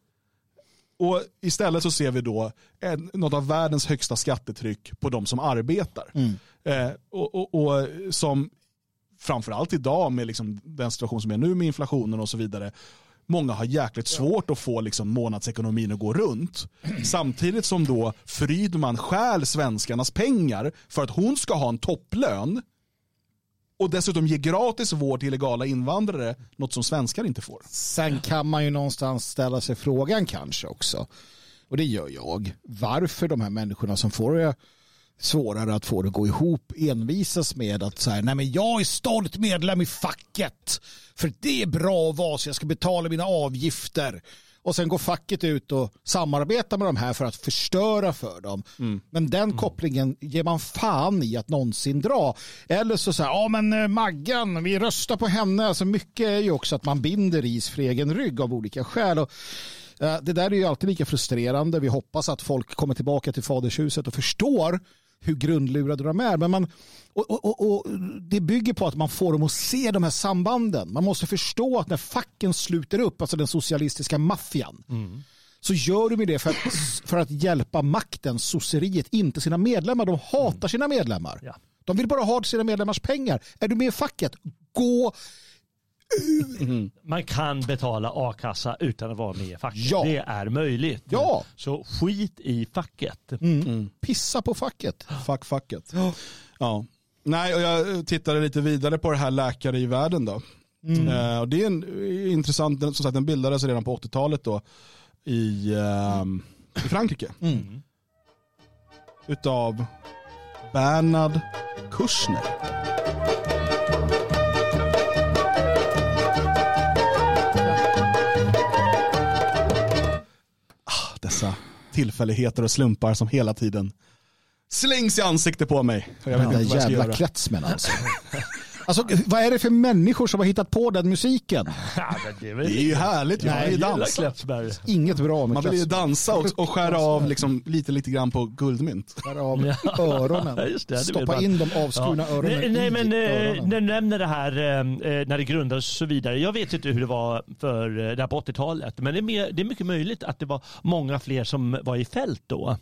Och istället så ser vi då en, något av världens högsta skattetryck på de som arbetar. Mm. Eh, och, och, och som framförallt idag med liksom den situation som är nu med inflationen och så vidare. Många har jäkligt svårt att få liksom månadsekonomin att gå runt. <clears throat> Samtidigt som då Frydman stjäl svenskarnas pengar för att hon ska ha en topplön och dessutom ge gratis vård till illegala invandrare, något som svenskar inte får. Sen kan man ju någonstans ställa sig frågan kanske också. Och det gör jag. Varför de här människorna som får det svårare att få det att gå ihop envisas med att så här, nej men jag är stolt medlem i facket. För det är bra att vara så jag ska betala mina avgifter. Och sen går facket ut och samarbetar med de här för att förstöra för dem. Men den kopplingen ger man fan i att någonsin dra. Eller så säger ja men eh, Maggan, vi röstar på henne. Alltså mycket är ju också att man binder ris för egen rygg av olika skäl. Och, eh, det där är ju alltid lika frustrerande. Vi hoppas att folk kommer tillbaka till fadershuset och förstår hur grundlurade de är. Men man, och, och, och, det bygger på att man får dem att se de här sambanden. Man måste förstå att när facken sluter upp, alltså den socialistiska maffian, så gör de det för att, för att hjälpa makten, sosseriet, inte sina medlemmar. De hatar sina medlemmar. Ja. De vill bara ha sina medlemmars pengar. Är du med i facket, gå Man kan betala a-kassa utan att vara med i facket. Ja. Det är möjligt. Ja. Så skit i facket. Pissa på facket. Fuck facket. Ja. Nej, och jag tittade lite vidare på det här läkare i världen då. Eh, och det är en, eh, intressant, som sagt den bildades redan på 80-talet då i, ehm, i Frankrike. Utav Bernard Kushner. Tillfälligheter och slumpar som hela tiden slängs i ansiktet på mig. Och Jag vet Den inte vad jag ska jävla göra. Kletsmen alltså. <laughs> Alltså vad är det för människor som har hittat på den musiken? <laughs> Ja, det är väl Det är ju härligt, man Nej. Klättsberg. Inget bra med Man vill ju dansa och, och skära av liksom lite, lite grann på guldmynt. <laughs> Skär av Ja. öronen. <laughs> Just det, Stoppa man. in de avskurna Ja. öronen Nej, men eh, öronen. när du nämner det här eh, eh, när det grundades och så vidare. Jag vet inte hur det var för det här på 80-talet. Men det är, mer, det är mycket möjligt att det var många fler som var i fält då.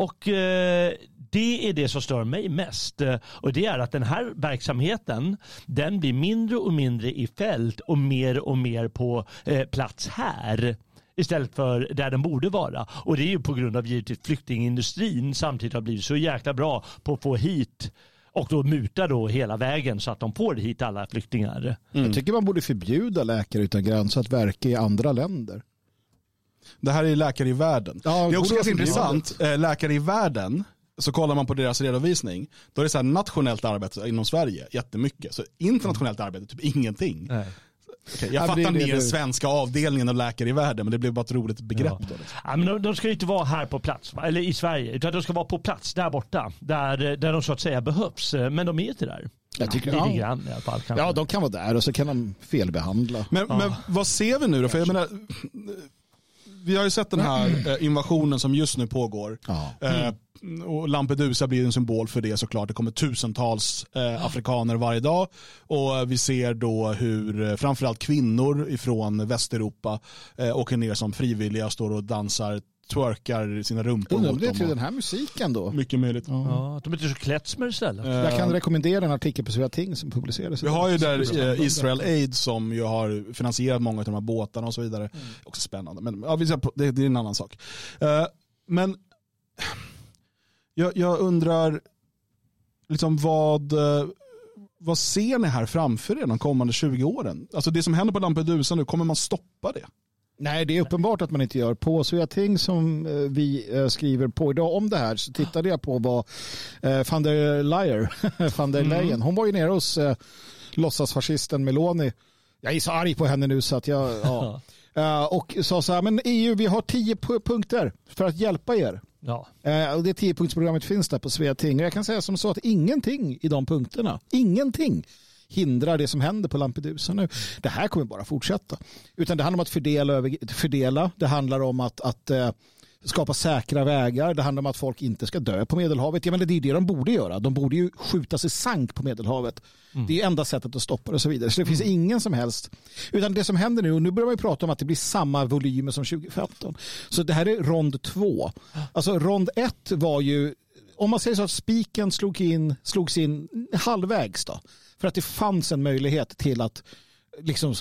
Och eh, det är det som stör mig mest. Eh, Och det är att den här verksamheten den blir mindre och mindre i fält och mer och mer på eh, plats här istället för där den borde vara. Och det är ju på grund av givetvis flyktingindustrin samtidigt har blivit så jäkla bra på att få hit och då muta då hela vägen så att de får hit alla flyktingar. Jag tycker man borde förbjuda Läkare utan gränser att verka i andra länder. Det här är Läkare i världen. Ja, det är också ganska intressant. Eh, Läkare i världen, så kollar man på deras redovisning, då är det så här nationellt arbete inom Sverige, jättemycket. Så internationellt arbete, typ ingenting. Nej. Okej, jag Ja, fattar är den svenska avdelningen av Läkare i världen, men det blev bara ett roligt begrepp. Ja. Då, liksom. Ja, men de, de ska ju inte vara här på plats, eller i Sverige, utan de ska vara på plats där borta, där, där de så att säga behövs. Men de är inte där. Jag tycker- ja. grann i alla fall. Kanske. Ja, de kan vara där och så kan de felbehandla. Men, men vad ser vi nu då? För jag menar, vi har ju sett den här eh, invasionen som just nu pågår. Ja. Eh, och Lampedusa blir en symbol för det såklart. Det kommer tusentals eh, afrikaner varje dag. Och eh, vi ser då hur framförallt kvinnor ifrån Västeuropa eh, åker ner som frivilliga, står och dansar, twerkar sina rumpor om mot det är dem. till den här musiken då. Mycket möjligt. Ja, att de inte är så klättsmer istället. Eh, Jag kan rekommendera en artikel på Svea Ting som publicerades. Vi har ju där eh, Israel Aid som ju har finansierat många av de här båtarna och så vidare. Mm. Också spännande, men ja, det, är en annan sak. Eh, men jag, jag undrar, liksom vad, eh, vad ser ni här framför er de kommande 20 åren? Alltså det som händer på Lampedusa nu, kommer man stoppa det? Nej, det är uppenbart att man inte gör. På Svea Ting som eh, vi eh, skriver på idag om det här så tittade jag på vad eh, van der Leyen, <laughs> van der Leyen, hon var ju nere hos eh, låtsasfascisten Meloni. Jag är så arg på henne nu så att jag, ja. <laughs> Och sa så här, men EU vi har tio pu- punkter för att hjälpa er. Ja. Och det tiopunktsprogrammet finns där på Svea Ting. Och jag kan säga som så att ingenting i de punkterna, ingenting hindrar det som händer på Lampedusa nu. Det här kommer bara fortsätta. Utan det handlar om att fördela, fördela. det handlar om att, att eh, skapa säkra vägar, det handlar om att folk inte ska dö på Medelhavet. Jag menar, det är det de borde göra. De borde ju skjuta sig sank på Medelhavet. Det är enda sättet att stoppa det och så vidare. Så det finns ingen som helst. Utan det som händer nu, och nu börjar man ju prata om att det blir samma volymer som 2015. Så det här är rond två. Alltså rond ett var ju, om man säger så att spiken slog in, slogs in halvvägs då. För att det fanns en möjlighet till att liksom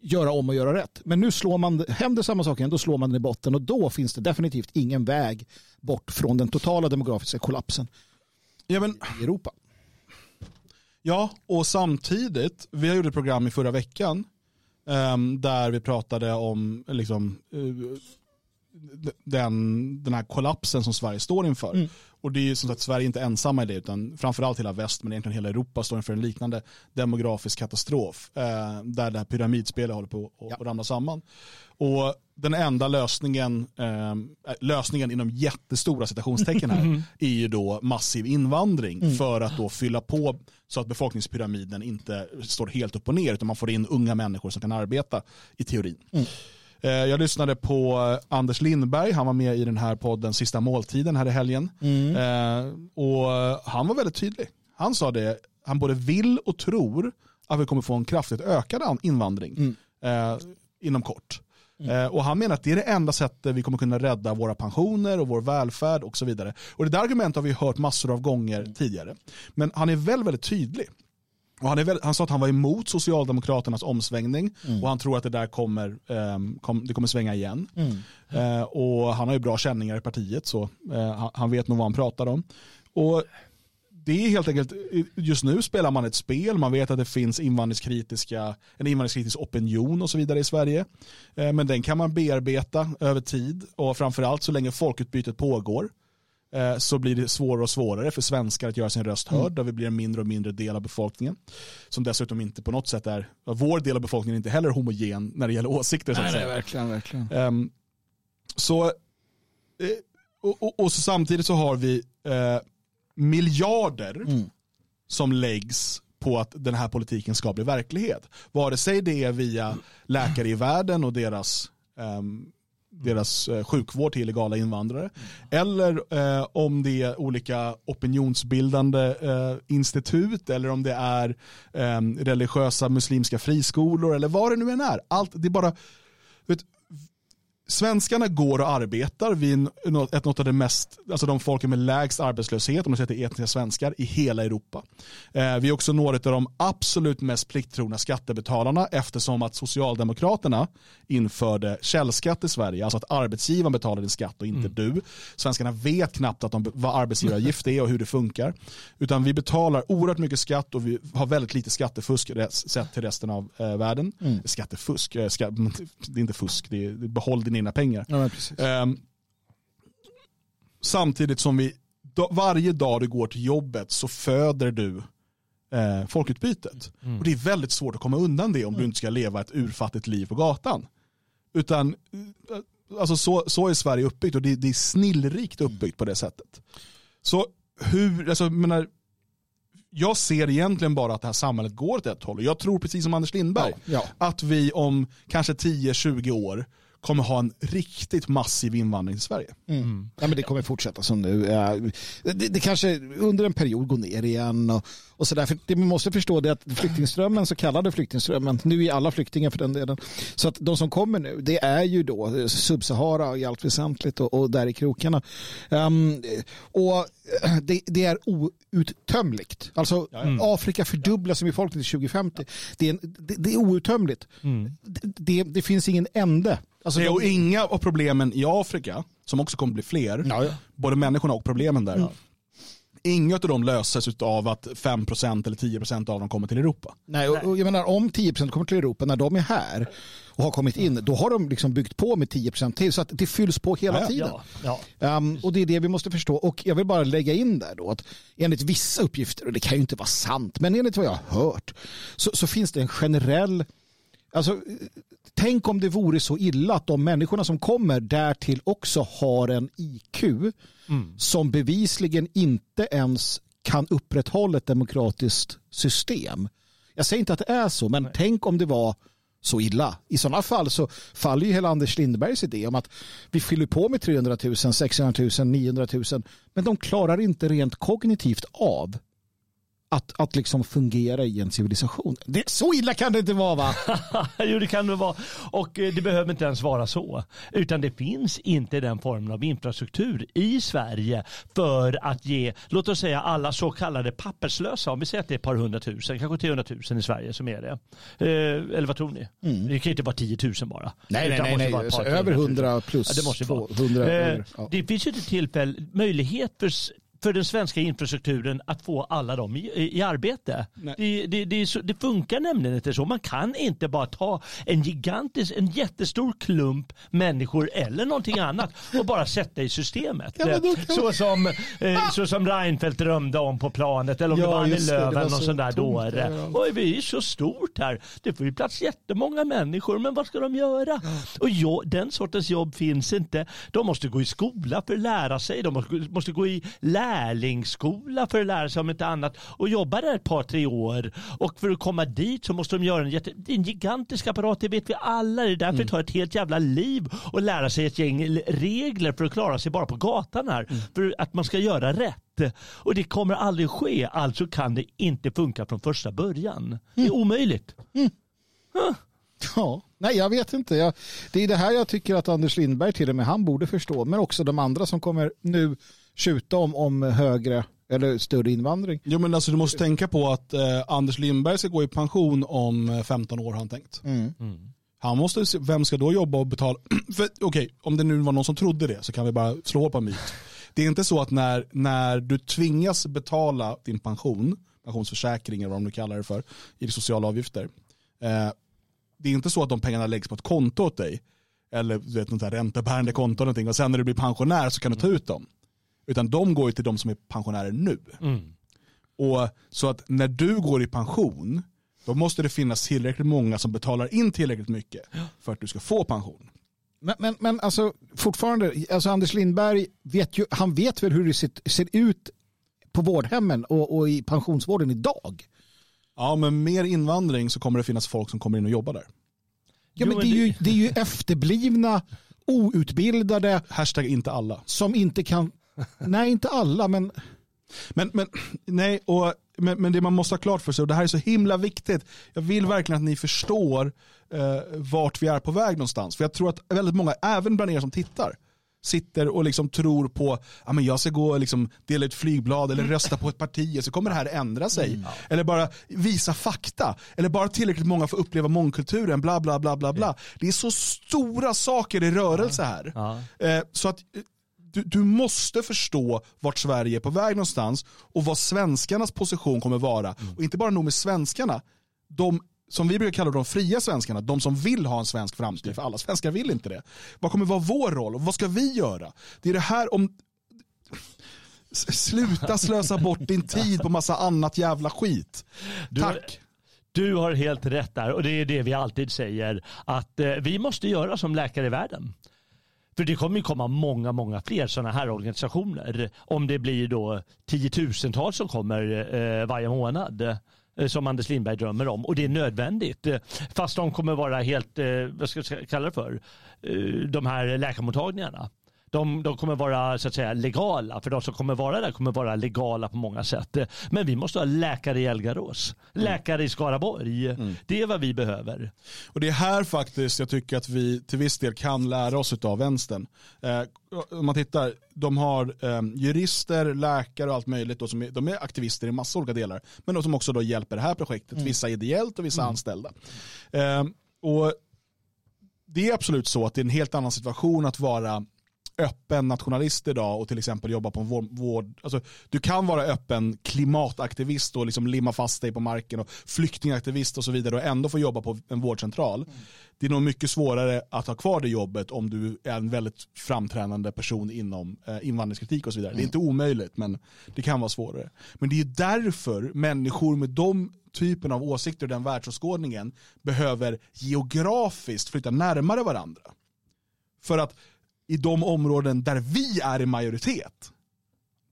göra om och göra rätt. Men nu slår man, händer samma sak igen, då slår man den i botten och då finns det definitivt ingen väg bort från den totala demografiska kollapsen Ja, men, i Europa. ja, och samtidigt, vi har gjort ett program i förra veckan ehm, där vi pratade om liksom, eh, den, den här kollapsen som Sverige står inför. Mm. Och det är ju som sagt Sverige är inte ensamma i det utan framförallt hela väst men egentligen hela Europa står inför en liknande demografisk katastrof eh, där det här pyramidspelet håller på att Ja. ramla samman. Och den enda lösningen, eh, lösningen inom jättestora citationstecken här <laughs> är ju då massiv invandring för att då fylla på så att befolkningspyramiden inte står helt upp och ner utan man får in unga människor som kan arbeta i teorin. Eh, Jag lyssnade på eh, Anders Lindberg, han var med i den här podden Sista måltiden här i helgen. Eh, Och han var väldigt tydlig. Han sa det, han både vill och tror att vi kommer få en kraftigt ökad an- invandring eh, inom kort. Eh, och han menar att det är det enda sättet vi kommer kunna rädda våra pensioner och vår välfärd och så vidare. Och det där argumentet har vi hört massor av gånger tidigare. Men han är väldigt, väldigt tydlig. Och han, väl, han sa att han var emot Socialdemokraternas omsvängning och han tror att det där kommer, ehm, kom, det kommer svänga igen. Eh, och han har ju bra känningar i partiet så eh, han, vet nog vad han pratar om. Och det är helt enkelt, just nu spelar man ett spel, man vet att det finns invandringskritiska, en invandringskritisk opinion och så vidare i Sverige. Eh, Men den kan man bearbeta över tid och framförallt så länge folkutbytet pågår så blir det svårare och svårare för svenskar att göra sin röst hörd, där vi blir en mindre och mindre del av befolkningen. Som dessutom inte på något sätt är, vår del av befolkningen är inte heller homogen när det gäller åsikter. Så att säga. verkligen, verkligen. Ehm, så, eh, och, och, och så samtidigt så har vi eh, miljarder som läggs på att den här politiken ska bli verklighet. Vare sig det är via läkare i världen och deras, ehm, deras eh, sjukvård till illegala invandrare. Eller eh, om det är olika opinionsbildande eh, institut eller om det är eh, religiösa muslimska friskolor eller vad det nu än är. Allt, det är bara, vet, svenskarna går och arbetar. Vi är något av det mest, alltså de folken med lägst arbetslöshet, om man säger till etniska svenskar, i hela Europa. Eh, vi är också några av de absolut mest plikttrogna skattebetalarna eftersom att Socialdemokraterna införde källskatt i Sverige, alltså att arbetsgivaren betalar din skatt och inte du. Svenskarna vet knappt att de, vad arbetsgivaravgift är och hur det funkar. Utan vi betalar oerhört mycket skatt och vi har väldigt lite skattefusk sett till resten av eh, världen. Skattefusk, eh, ska, det är inte fusk, det är, behåll dina pengar. Ja. Ehm, samtidigt som vi, da, varje dag du går till jobbet så föder du eh, folkutbytet. Och det är väldigt svårt att komma undan det om du inte ska leva ett urfattigt liv på gatan. Utan eh, alltså så, så är Sverige uppbyggt och det, det är snillrikt uppbyggt på det sättet. Så hur, alltså, jag menar, jag ser egentligen bara att det här samhället går åt ett håll. Jag tror precis som Anders Lindberg Ja, ja. att vi om kanske 10-20 år kommer ha en riktigt massiv invandring till Sverige. Mm. Ja, men det kommer fortsätta som nu. Eh, Det, det kanske under en period går ner igen. Och, och så där. För det man måste förstå det att flyktingströmmen, så kallade flyktingströmmen, nu är alla flyktingar för den delen. Så att de som kommer nu, det är ju då eh, Subsahara i allt väsentligt och, och där i krokarna. Ehm, och eh, det, det är outtömligt. Alltså Afrika fördubblas som befolkning till 2050. Det är, en, det, det är outtömligt. Det, det, det finns ingen ände. Alltså, Nej, de- och inga av problemen i Afrika, som också kommer bli fler, Ja, ja. både människorna och problemen där, inga av dem löses av att 5% eller 10% av dem kommer till Europa. Nej, och, och jag menar om 10% kommer till Europa när de är här och har kommit in, då har de liksom byggt på med 10% till så att det fylls på hela Ja, ja. tiden. Ja, ja. Um, och det är det vi måste förstå. Och jag vill bara lägga in där då att enligt vissa uppgifter, och det kan ju inte vara sant, men enligt vad jag har hört så, så finns det en generell Alltså, tänk om det vore så illa att de människorna som kommer därtill också har en IQ som bevisligen inte ens kan upprätthålla ett demokratiskt system. Jag säger inte att det är så, men tänk om det var så illa. I sådana fall så faller ju hela Anders Lindbergs idé om att vi fyller på med 300 000, 600 000, 900 000, men de klarar inte rent kognitivt av att, att liksom fungera i en civilisation. Det, så illa kan det inte vara va? <laughs> jo, det kan det vara. Och eh, det behöver inte ens vara så. Utan det finns inte den formen av infrastruktur i Sverige för att ge, låt oss säga alla så kallade papperslösa, om vi säger att det är ett par hundratusen, kanske 300 000 i Sverige som är det. Eh, eller vad tror ni? Det kan inte vara 10 000 bara. Nej, nej, Utan nej, nej. vara par, över 300 000. 100 plus Ja, det måste vara. 200 Eh, över, ja. Det finns ju ett tillfälle, möjlighet för, för den svenska infrastrukturen att få alla dem i, i arbete. Det, det, det, så, det funkar nämligen inte så. Man kan inte bara ta en gigantisk, en jättestor klump människor eller någonting annat och bara sätta i systemet. Ja, så, som, eh, så som Reinfeldt drömde om på planet eller om Ja, det var Annie Lööf eller någon så sån där dåre. ja. Vi är så stort här. Det får ju plats jättemånga människor, men vad ska de göra? Och jo, den sortens jobb finns inte. De måste gå i skola för att lära sig. De måste, måste gå i lärlingsskola för att lära sig om inte annat och jobba där ett par, tre år. Och för att komma dit så måste de göra en, jätte, en gigantisk apparat, det vet vi alla. Det är därför det tar ett helt jävla liv att lära sig ett gäng regler för att klara sig bara på gatan här. För att man ska göra rätt. Och det kommer aldrig ske, alltså kan det inte funka från första början. Det är omöjligt. Ja, nej jag vet inte. Jag, det är det här jag tycker att Anders Lindberg till och med han borde förstå. Men också de andra som kommer nu tjuta om, om högre Eller större invandring. Jo men alltså du måste tänka på att eh, Anders Lindberg ska gå i pension om eh, 15 år har han tänkt. Mm. Han måste, se- vem ska då jobba och betala? <clears throat> Okej, om det nu var någon som trodde det så kan vi bara slå hål på en myt. Det är inte så att när, när du tvingas betala din pension, pensionsförsäkring eller vad de nu kallar det för, i sociala avgifter. Eh, det är inte så att de pengarna läggs på ett konto åt dig. Eller du vet, något där räntebärande konto eller någonting. Och sen när du blir pensionär så kan du ta ut dem. Utan de går ju till de som är pensionärer nu. Mm. Och Så att när du går i pension, då måste det finnas tillräckligt många som betalar in tillräckligt mycket för att du ska få pension. Men, men, men alltså fortfarande, alltså Anders Lindberg vet ju, han vet väl hur det ser, ser ut på vårdhemmen och, och i pensionsvården idag. Ja, men mer invandring så kommer det finnas folk som kommer in och jobbar där. Ja, men det, är ju, det- det är ju efterblivna, outbildade Hashtag inte alla. som inte kan, <laughs> nej inte alla, men Men, men, nej, och, men, men det man måste ha klart för sig, och det här är så himla viktigt, jag vill verkligen att ni förstår eh, vart vi är på väg någonstans. För jag tror att väldigt många, även bland er som tittar, sitter och liksom tror på ja, men jag ska gå och liksom dela ut flygblad eller rösta på ett parti och så kommer det här ändra sig. Eller bara visa fakta. Eller bara tillräckligt många får uppleva mångkulturen. Bla, bla, bla, bla, bla. Det är så stora saker i rörelse här. Ja. Eh, så att eh, du, du måste förstå vart Sverige är på väg någonstans och vad svenskarnas position kommer vara. Och inte bara nog med svenskarna, de som vi brukar kalla de fria svenskarna, de som vill ha en svensk framtid, för alla svenskar vill inte det. Vad kommer vara vår roll och vad ska vi göra? Det är det här om... Sluta slösa bort din tid på massa annat jävla skit. Du- Tack. Du har helt rätt där och det är det vi alltid säger att eh, vi måste göra som läkare i världen. För det kommer ju komma många, många fler sådana här organisationer. Om det blir då tiotusentals som kommer eh, varje månad. Eh, som Anders Lindberg drömmer om. Och det är nödvändigt. Fast de kommer vara helt, eh, vad ska jag kalla det för, eh, de här läkarmottagningarna. De, de kommer vara så att säga legala, för de som kommer vara där kommer vara legala på många sätt. Men vi måste ha läkare i Elgarås, läkare i Skaraborg. Det är vad vi behöver. Och det är här faktiskt jag tycker att vi till viss del kan lära oss av vänstern. Eh, om man tittar, de har eh, jurister, läkare och allt möjligt. Då, som är, de är aktivister i massa olika delar. Men de som också då hjälper det här projektet. Vissa ideellt och vissa anställda. Eh, och det är absolut så att det är en helt annan situation att vara öppen nationalist idag och till exempel jobba på en vård, vård alltså, du kan vara öppen klimataktivist och liksom limma fast dig på marken och flyktingaktivist och så vidare och ändå få jobba på en vårdcentral. Det är nog mycket svårare att ha kvar det jobbet om du är en väldigt framträdande person inom eh, invandringskritik och så vidare. Det är inte omöjligt men det kan vara svårare. Men det är därför människor med de typen av åsikter och den världsåskådningen behöver geografiskt flytta närmare varandra. För att i de områden där vi är i majoritet,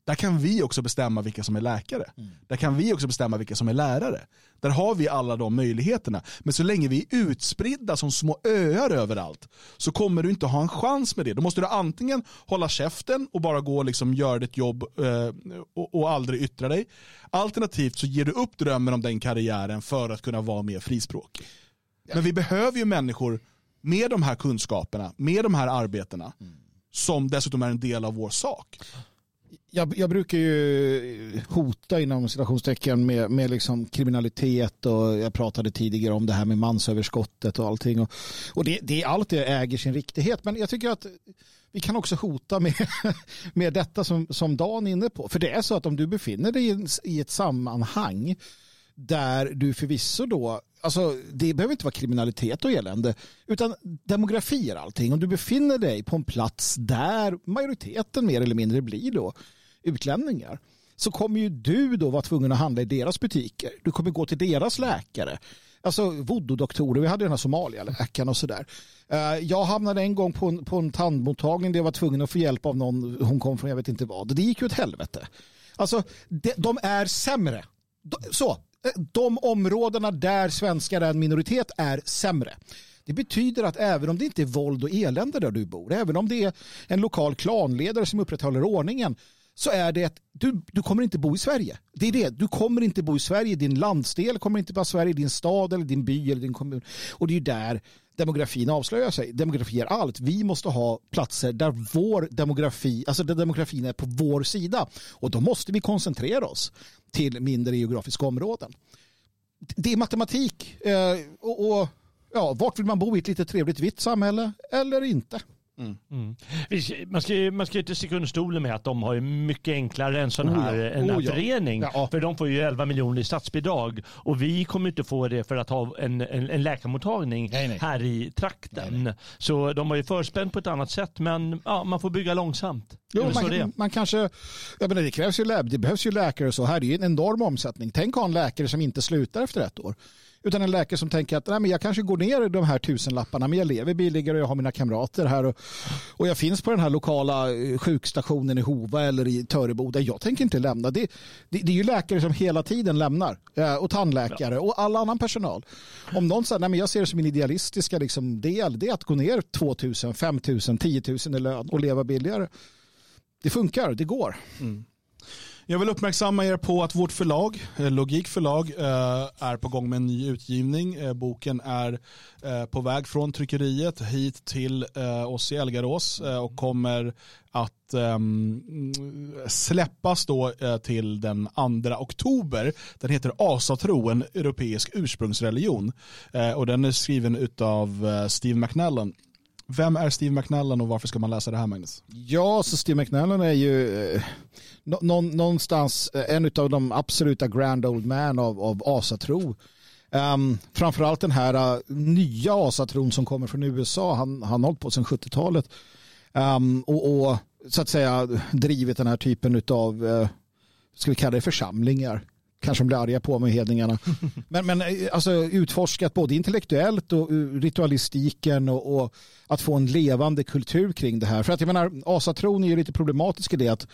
där kan vi också bestämma vilka som är läkare. Där kan vi också bestämma vilka som är lärare. Där har vi alla de möjligheterna. Men så länge vi är utspridda som små öar överallt så kommer du inte ha en chans med det. Då måste du antingen hålla käften och bara gå och liksom göra ditt jobb eh, och, och aldrig yttra dig. Alternativt så ger du upp drömmen om den karriären för att kunna vara mer frispråkig. Men vi behöver ju människor med de här kunskaperna, med de här arbetena, som dessutom är en del av vår sak. jag, jag brukar ju hota inom citationstecken med, med liksom kriminalitet och jag pratade tidigare om det här med mansöverskottet och allting. Och, och det, det, allt det äger sin riktighet men jag tycker att vi kan också hota med, <laughs> med detta som, som Dan är inne på. För det är så att om du befinner dig i, i ett sammanhang där du förvisso då, alltså det behöver inte vara kriminalitet och elände, utan demografi är allting. Om du befinner dig på en plats där majoriteten mer eller mindre blir då utlänningar, så kommer ju du då vara tvungen att handla i deras butiker. Du kommer gå till deras läkare. Alltså voodoo-doktorer, vi hade den här somalialäkaren och sådär. Eh, jag hamnade en gång på en, på en tandmottagning där jag var tvungen att få hjälp av någon, hon kom från jag vet inte vad. Det gick ju åt helvete. Alltså, de, de är sämre. Så, de områdena där svenskar är en minoritet är sämre. Det betyder att även om det inte är våld och elände där du bor, även om det är en lokal klanledare som upprätthåller ordningen, så är det att du, du kommer inte bo i Sverige. Det är det. Du kommer inte bo i Sverige. Din landsdel kommer inte bo i Sverige, din stad eller din by eller din kommun. Och det är ju där demografin avslöjar sig. Demografi är allt. Vi måste ha platser där vår demografi, alltså där demografin är på vår sida. Och då måste vi koncentrera oss till mindre geografiska områden. Det är matematik. Eh, och, och ja, vart vill man bo i ett lite trevligt vitt samhälle eller inte? Mm. Man, ska, man ska inte sticka under stolen med att de har mycket enklare än sån Oh ja. här, en Oh ja. förening. Ja. För de får ju 11 miljoner i statsbidrag och vi kommer inte få det för att ha en, en, en läkarmottagning Nej, nej. här i trakten. Så de har ju förspänt på ett annat sätt men ja, man får bygga långsamt. Det Jo, man, det man kanske, jag menar, det krävs ju det behövs ju läkare och så. Här är ju en enorm omsättning. Tänk att ha en läkare som inte slutar efter ett år. Utan en läkare som tänker att Nej, men jag kanske går ner i de här tusenlapparna men jag lever billigare och jag har mina kamrater här och, och jag finns på den här lokala eh, sjukstationen i Hova eller i Töreboda. Jag tänker inte lämna. Det, det, det är ju läkare som hela tiden lämnar eh, och tandläkare och all annan personal. Om någon säger att jag ser det som min idealistiska liksom, del det är att gå ner 2000, 5000, 10 000 i lön och leva billigare. Det funkar, det går. Mm. Jag vill uppmärksamma er på att vårt förlag, eh, Logik förlag, eh, är på gång med en ny utgivning. Eh, boken är på väg från tryckeriet hit till oss i Elgarås och kommer att ehm, släppas då till den 2 oktober. Den heter Asatro, en europeisk ursprungsreligion. Och den är skriven av Steve McNallan. Vem är Steve McNallan och varför ska man läsa det här Magnus? Ja, så Steve McNallan är ju nå- nå- någonstans eh, en av de absoluta grand old man av, av asatro. Um, framförallt den här uh, nya asatron som kommer från USA. Han har hållit på sedan 70-talet. Um, och, och så att säga drivit den här typen av, uh, ska vi kalla det församlingar. Kanske de blir arga på mig, hedningarna. <laughs> Men, men eh, alltså, utforskat både intellektuellt och ritualistiken och, och att få en levande kultur kring det här. För att jag menar, asatron är ju lite problematisk i det att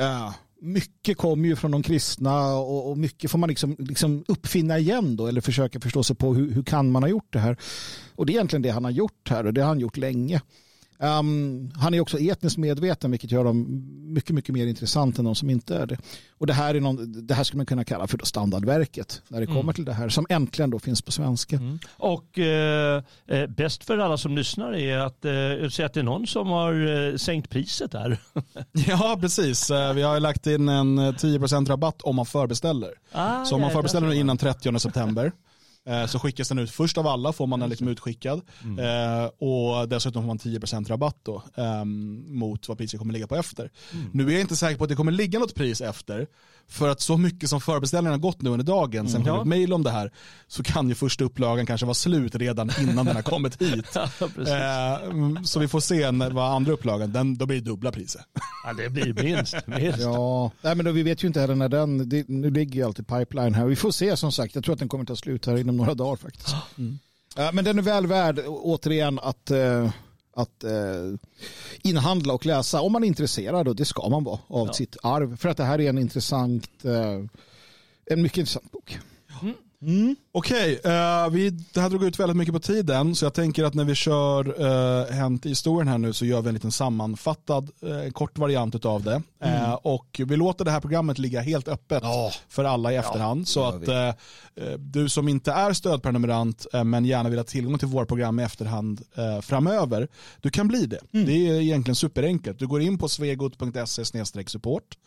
uh, mycket kommer ju från de kristna och, och mycket får man liksom, liksom uppfinna igen då eller försöka förstå sig på hur, hur kan man ha gjort det här. Och det är egentligen det han har gjort här och det har han gjort länge. Um, han är också etniskt medveten vilket gör dem mycket, mycket mer intressant än de som inte är det. Och det här, är någon, det här skulle man kunna kalla för då standardverket när det kommer Mm. till det här som äntligen då finns på svenska. Mm. Och eh, eh, bäst för alla som lyssnar är att eh, se att det är någon som har eh, sänkt priset där. <laughs> Ja, precis. Eh, Vi har lagt in en eh, 10% rabatt om man förbeställer. Ah, Så om man ja, förbeställer nu innan 30 september eh, så skickas den ut först av alla, får man den liksom utskickad. Mm. Eh, och dessutom får man 10% rabatt då, ehm, mot vad priset kommer ligga på efter. Mm. Nu är jag inte säker på att det kommer ligga något pris efter, för att så mycket som förbeställningen har gått nu under dagen, sen kom Mm. Ja. ett mejl om det här, så kan ju första upplagan kanske vara slut redan innan den har kommit <laughs> hit. Ja. Eh, så vi får se när, vad andra upplagan, den, då blir det dubbla priser. <laughs> Ja, det blir minst. minst. Ja, nej, men då, vi vet ju inte heller när den, det, nu ligger ju alltid pipeline här. Vi får se som sagt, jag tror att den kommer ta slut här inom några dagar faktiskt. Ja, <gasps> men den är väl värd återigen att, eh, att eh, inhandla och läsa om man är intresserad och det ska man vara av Ja. sitt arv. För att det här är en intressant, eh, en mycket intressant bok. Mm. Okej, eh, vi, det här drog ut väldigt mycket på tiden så jag tänker att när vi kör uh, Hänt i historien här nu så gör vi en liten sammanfattad eh, kort variant av det. Eh, och vi låter det här programmet ligga helt öppet Ja. för alla i efterhand. så gör att eh, eh, du som inte är stödprenumerant eh, men gärna vill ha tillgång till våra program i efterhand eh, framöver, du kan bli det. Det är egentligen superenkelt. Du går in på svegot.se support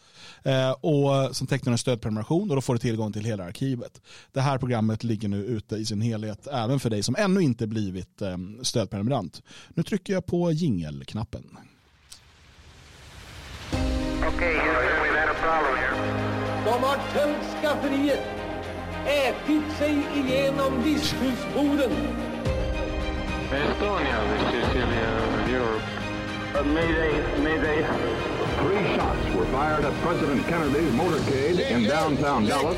och sen tecknar du en stödprenumeration och då får du tillgång till hela arkivet. Det här programmet ligger nu ute i sin helhet även för dig som ännu inte blivit stödprenumerant. Nu trycker jag på jingelknappen. Okay, Houston, we've had a problem here. De har tömt skafferiet, ätit sig igenom visthusboden. Estonia, this is Celia, Europe. Uh, mayday, mayday. Three shots were fired at President Kennedy's motorcade in downtown Dallas.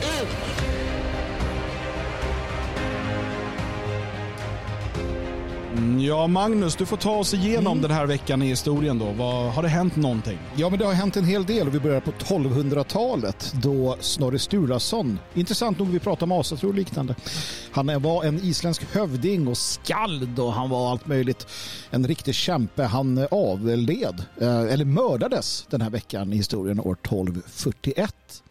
Ja, Magnus, du får ta oss igenom den här veckan i historien då. Vad, har det hänt någonting? Ja, men det har hänt en hel del och vi börjar på 1200-talet då Snorre Sturlason, intressant nog vi pratar om asatro och liknande, han var en isländsk hövding och skald och han var allt möjligt. En riktig kämpe. Han avled, eh, eller mördades den här veckan i historien år 1241.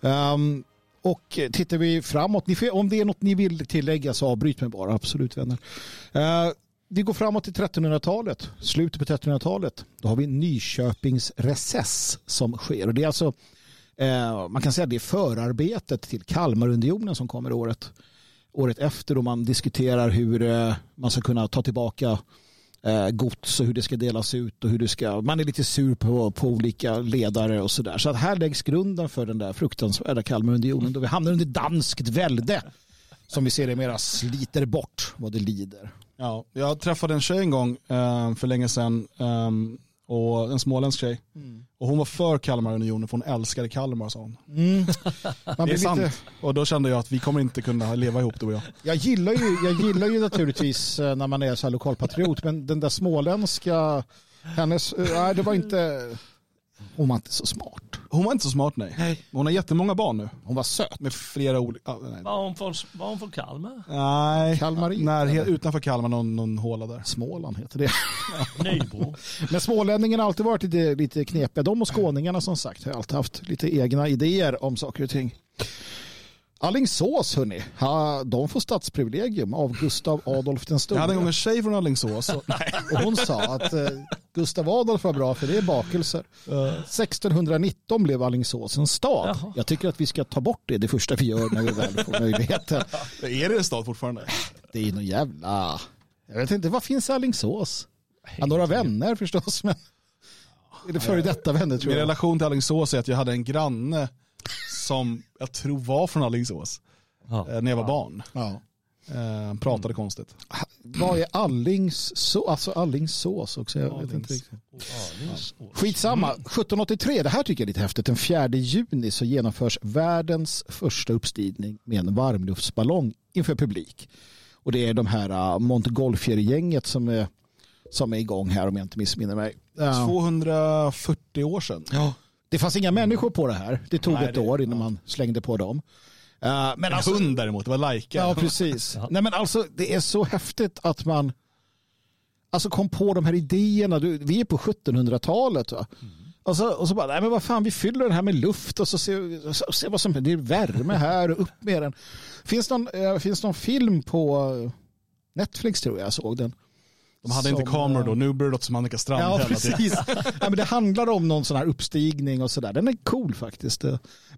Um, och eh, tittar vi framåt, ni får, om det är något ni vill tillägga så avbryt mig bara, absolut vänner. Eh, vi går framåt till 1300-talet, slutet på 1300-talet. Då har vi Nyköpings recess som sker. Och det är alltså, eh, man kan säga att det är förarbetet till Kalmarunionen som kommer året, året efter då man diskuterar hur eh, man ska kunna ta tillbaka eh, gods och hur det ska delas ut och hur det ska, man är lite sur på, på olika ledare och sådär. Så att här läggs grunden för den där fruktansvärda Kalmarunionen då vi hamnar under danskt välde som vi ser det mera sliter bort vad det lider. Ja, jag träffade en tjej en gång eh, för länge sedan, eh, och en småländsk tjej. Och hon var för Kalmarunionen för hon älskade Kalmar sa hon. <laughs> Man Det är sant. lite, Och då kände jag att vi kommer inte kunna leva ihop du och jag. jag, gillar ju, jag gillar ju naturligtvis eh, när man är så här lokalpatriot men den där småländska, hennes, eh, nej det var inte, hon var inte så smart. Hon var inte så smart nej. Hon har jättemånga barn nu. Hon var söt. Med flera olika, ah, nej. Var hon från, var hon från Kalmar? Nej, Kalmarit, när, utanför Kalmar någon, någon håla där. Småland heter det. Nybro. <laughs> Men smålänningarna har alltid varit lite, lite knepiga. De och skåningarna som sagt har alltid haft lite egna idéer om saker och ting. Alingsås hörni, ha, de får stadsprivilegium av Gustav Adolf den Jag hade en gång store. en tjej från Alingsås. Och, <laughs> Och hon sa att eh, Gustav Adolf var bra för det är bakelser. 1619 blev Alingsås en stad. Jaha. Jag tycker att vi ska ta bort det det första vi gör när vi väl får möjligheten. <laughs> är det en stad fortfarande? Det är nog jävla... Jag vet inte, vad finns i Alingsås? Ja, några vänner förstås, men... Eller före detta vänner tror Min jag. relation till Alingsås är att jag hade en granne som jag tror var från Alingsås Ja. eh, när jag var barn. Ja. Eh, pratade konstigt. Vad är Allingssås? Alltså Allingssås också. Jag vet inte riktigt. Skitsamma. 1783, det här tycker jag är lite häftigt. Den 4 juni så genomförs världens första uppstigning med en varmluftsballong inför publik. Och det är de här uh, Montgolfier-gänget som är, som är igång här om jag inte missminner mig. Ja. 240 år sedan. Ja. Det fanns inga människor på det här. Det tog Nej, ett det- år innan man slängde på dem. Uh, men En alltså, hund däremot, det var Laika. Ja, precis. <laughs> Nej, men alltså, det är så häftigt att man alltså, kom på de här idéerna. Du, vi är på 1700-talet. Va? Och, så, och så bara, nej men vad fan, vi fyller den här med luft och så ser så, se vad som händer. Det är värme här och upp med den. Finns någon, eh, finns någon film på Netflix tror jag jag såg den. De hade inte Som, kameror då, eh, nu blir det låter som Annika Strand Ja, precis. <laughs> ja, men det handlar om någon sån här uppstigning och sådär. Den är cool faktiskt.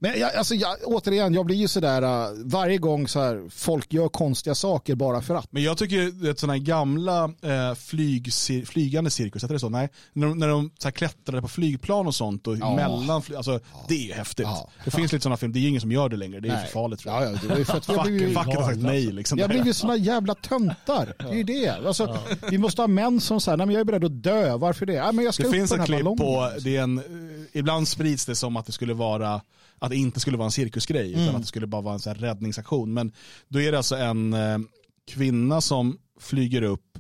Men jag, alltså, jag, återigen, jag blir ju sådär uh, varje gång så här, folk gör konstiga saker bara för att. Men jag tycker att sådana här gamla eh, flyg, flygande cirkus, heter det så? Nej, när de, när de så här klättrade på flygplan och sånt och Ja. mellan, alltså det är häftigt. Ja. Det finns lite sådana filmer, det är ingen som gör det längre, det är Nej. för farligt tror jag. Ja, ja, det var ju för att Facket, har sagt nej liksom. vi har blivit såna jävla töntar. Det är ju det. Alltså, Vi måste ha män som säger, nej men jag är beredd att dö. Varför det? Ja, men jag ska Det finns ett klipp ballongen. på, det är en, eh, ibland sprids det som att det skulle vara, att det inte skulle vara en cirkusgrej, Mm. utan att det skulle bara vara en så här räddningsaktion. Men då är det alltså en eh, kvinna som flyger upp,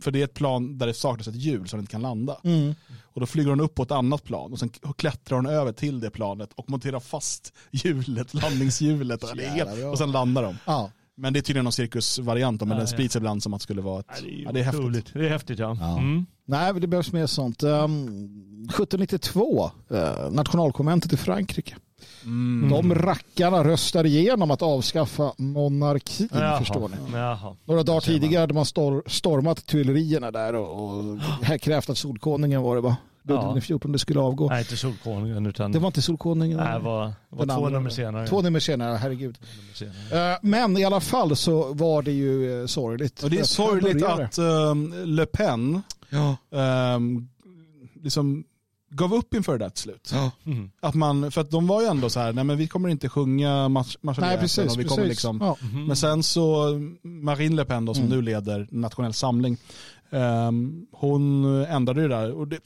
för det är ett plan där det saknas ett hjul så den inte kan landa. Mm. Och då flyger hon upp på ett annat plan och sen klättrar hon över till det planet och monterar fast hjulet, <laughs> landningshjulet. Och, det helt, och sen landar de. Ja. Men det är tydligen någon cirkusvariant, men Ja, den ja. sprids ibland som att det skulle vara ett... Ja, det är, Ja, det är häftigt. Det är häftigt ja. Ja. Mm. Nej, det behövs mer sånt. Um, 1792, uh, nationalkonventet i Frankrike. Mm. De rackarna röstar igenom att avskaffa monarkin, Jaha. förstår ni. Jaha. Några dagar tidigare hade man stor, stormat Tuilerierna där och, och <gasps> här krävt att Solkonungen var det va? Ludvig Ja. den 14 skulle avgå. Nej, inte Solkonungen utan Det var inte Solkonungen. Nej, det var, det var två andra. nummer senare. Två nummer senare, herregud. nummer senare. Eh, Men i alla fall så var det ju eh, sorgligt. Och det är sorgligt att um, Le Pen Ja. um, liksom gav upp inför det där till slut. Ja. Mm. Att man, för att de var ju ändå så här, nej men vi kommer inte sjunga mars- Nej, Marseljäsen precis. och vi kommer liksom, Ja. Mhm. men sen så Marine Le Pen då, som Mm. nu leder Nationell Samling, ehm, hon ändrade det där. Och det,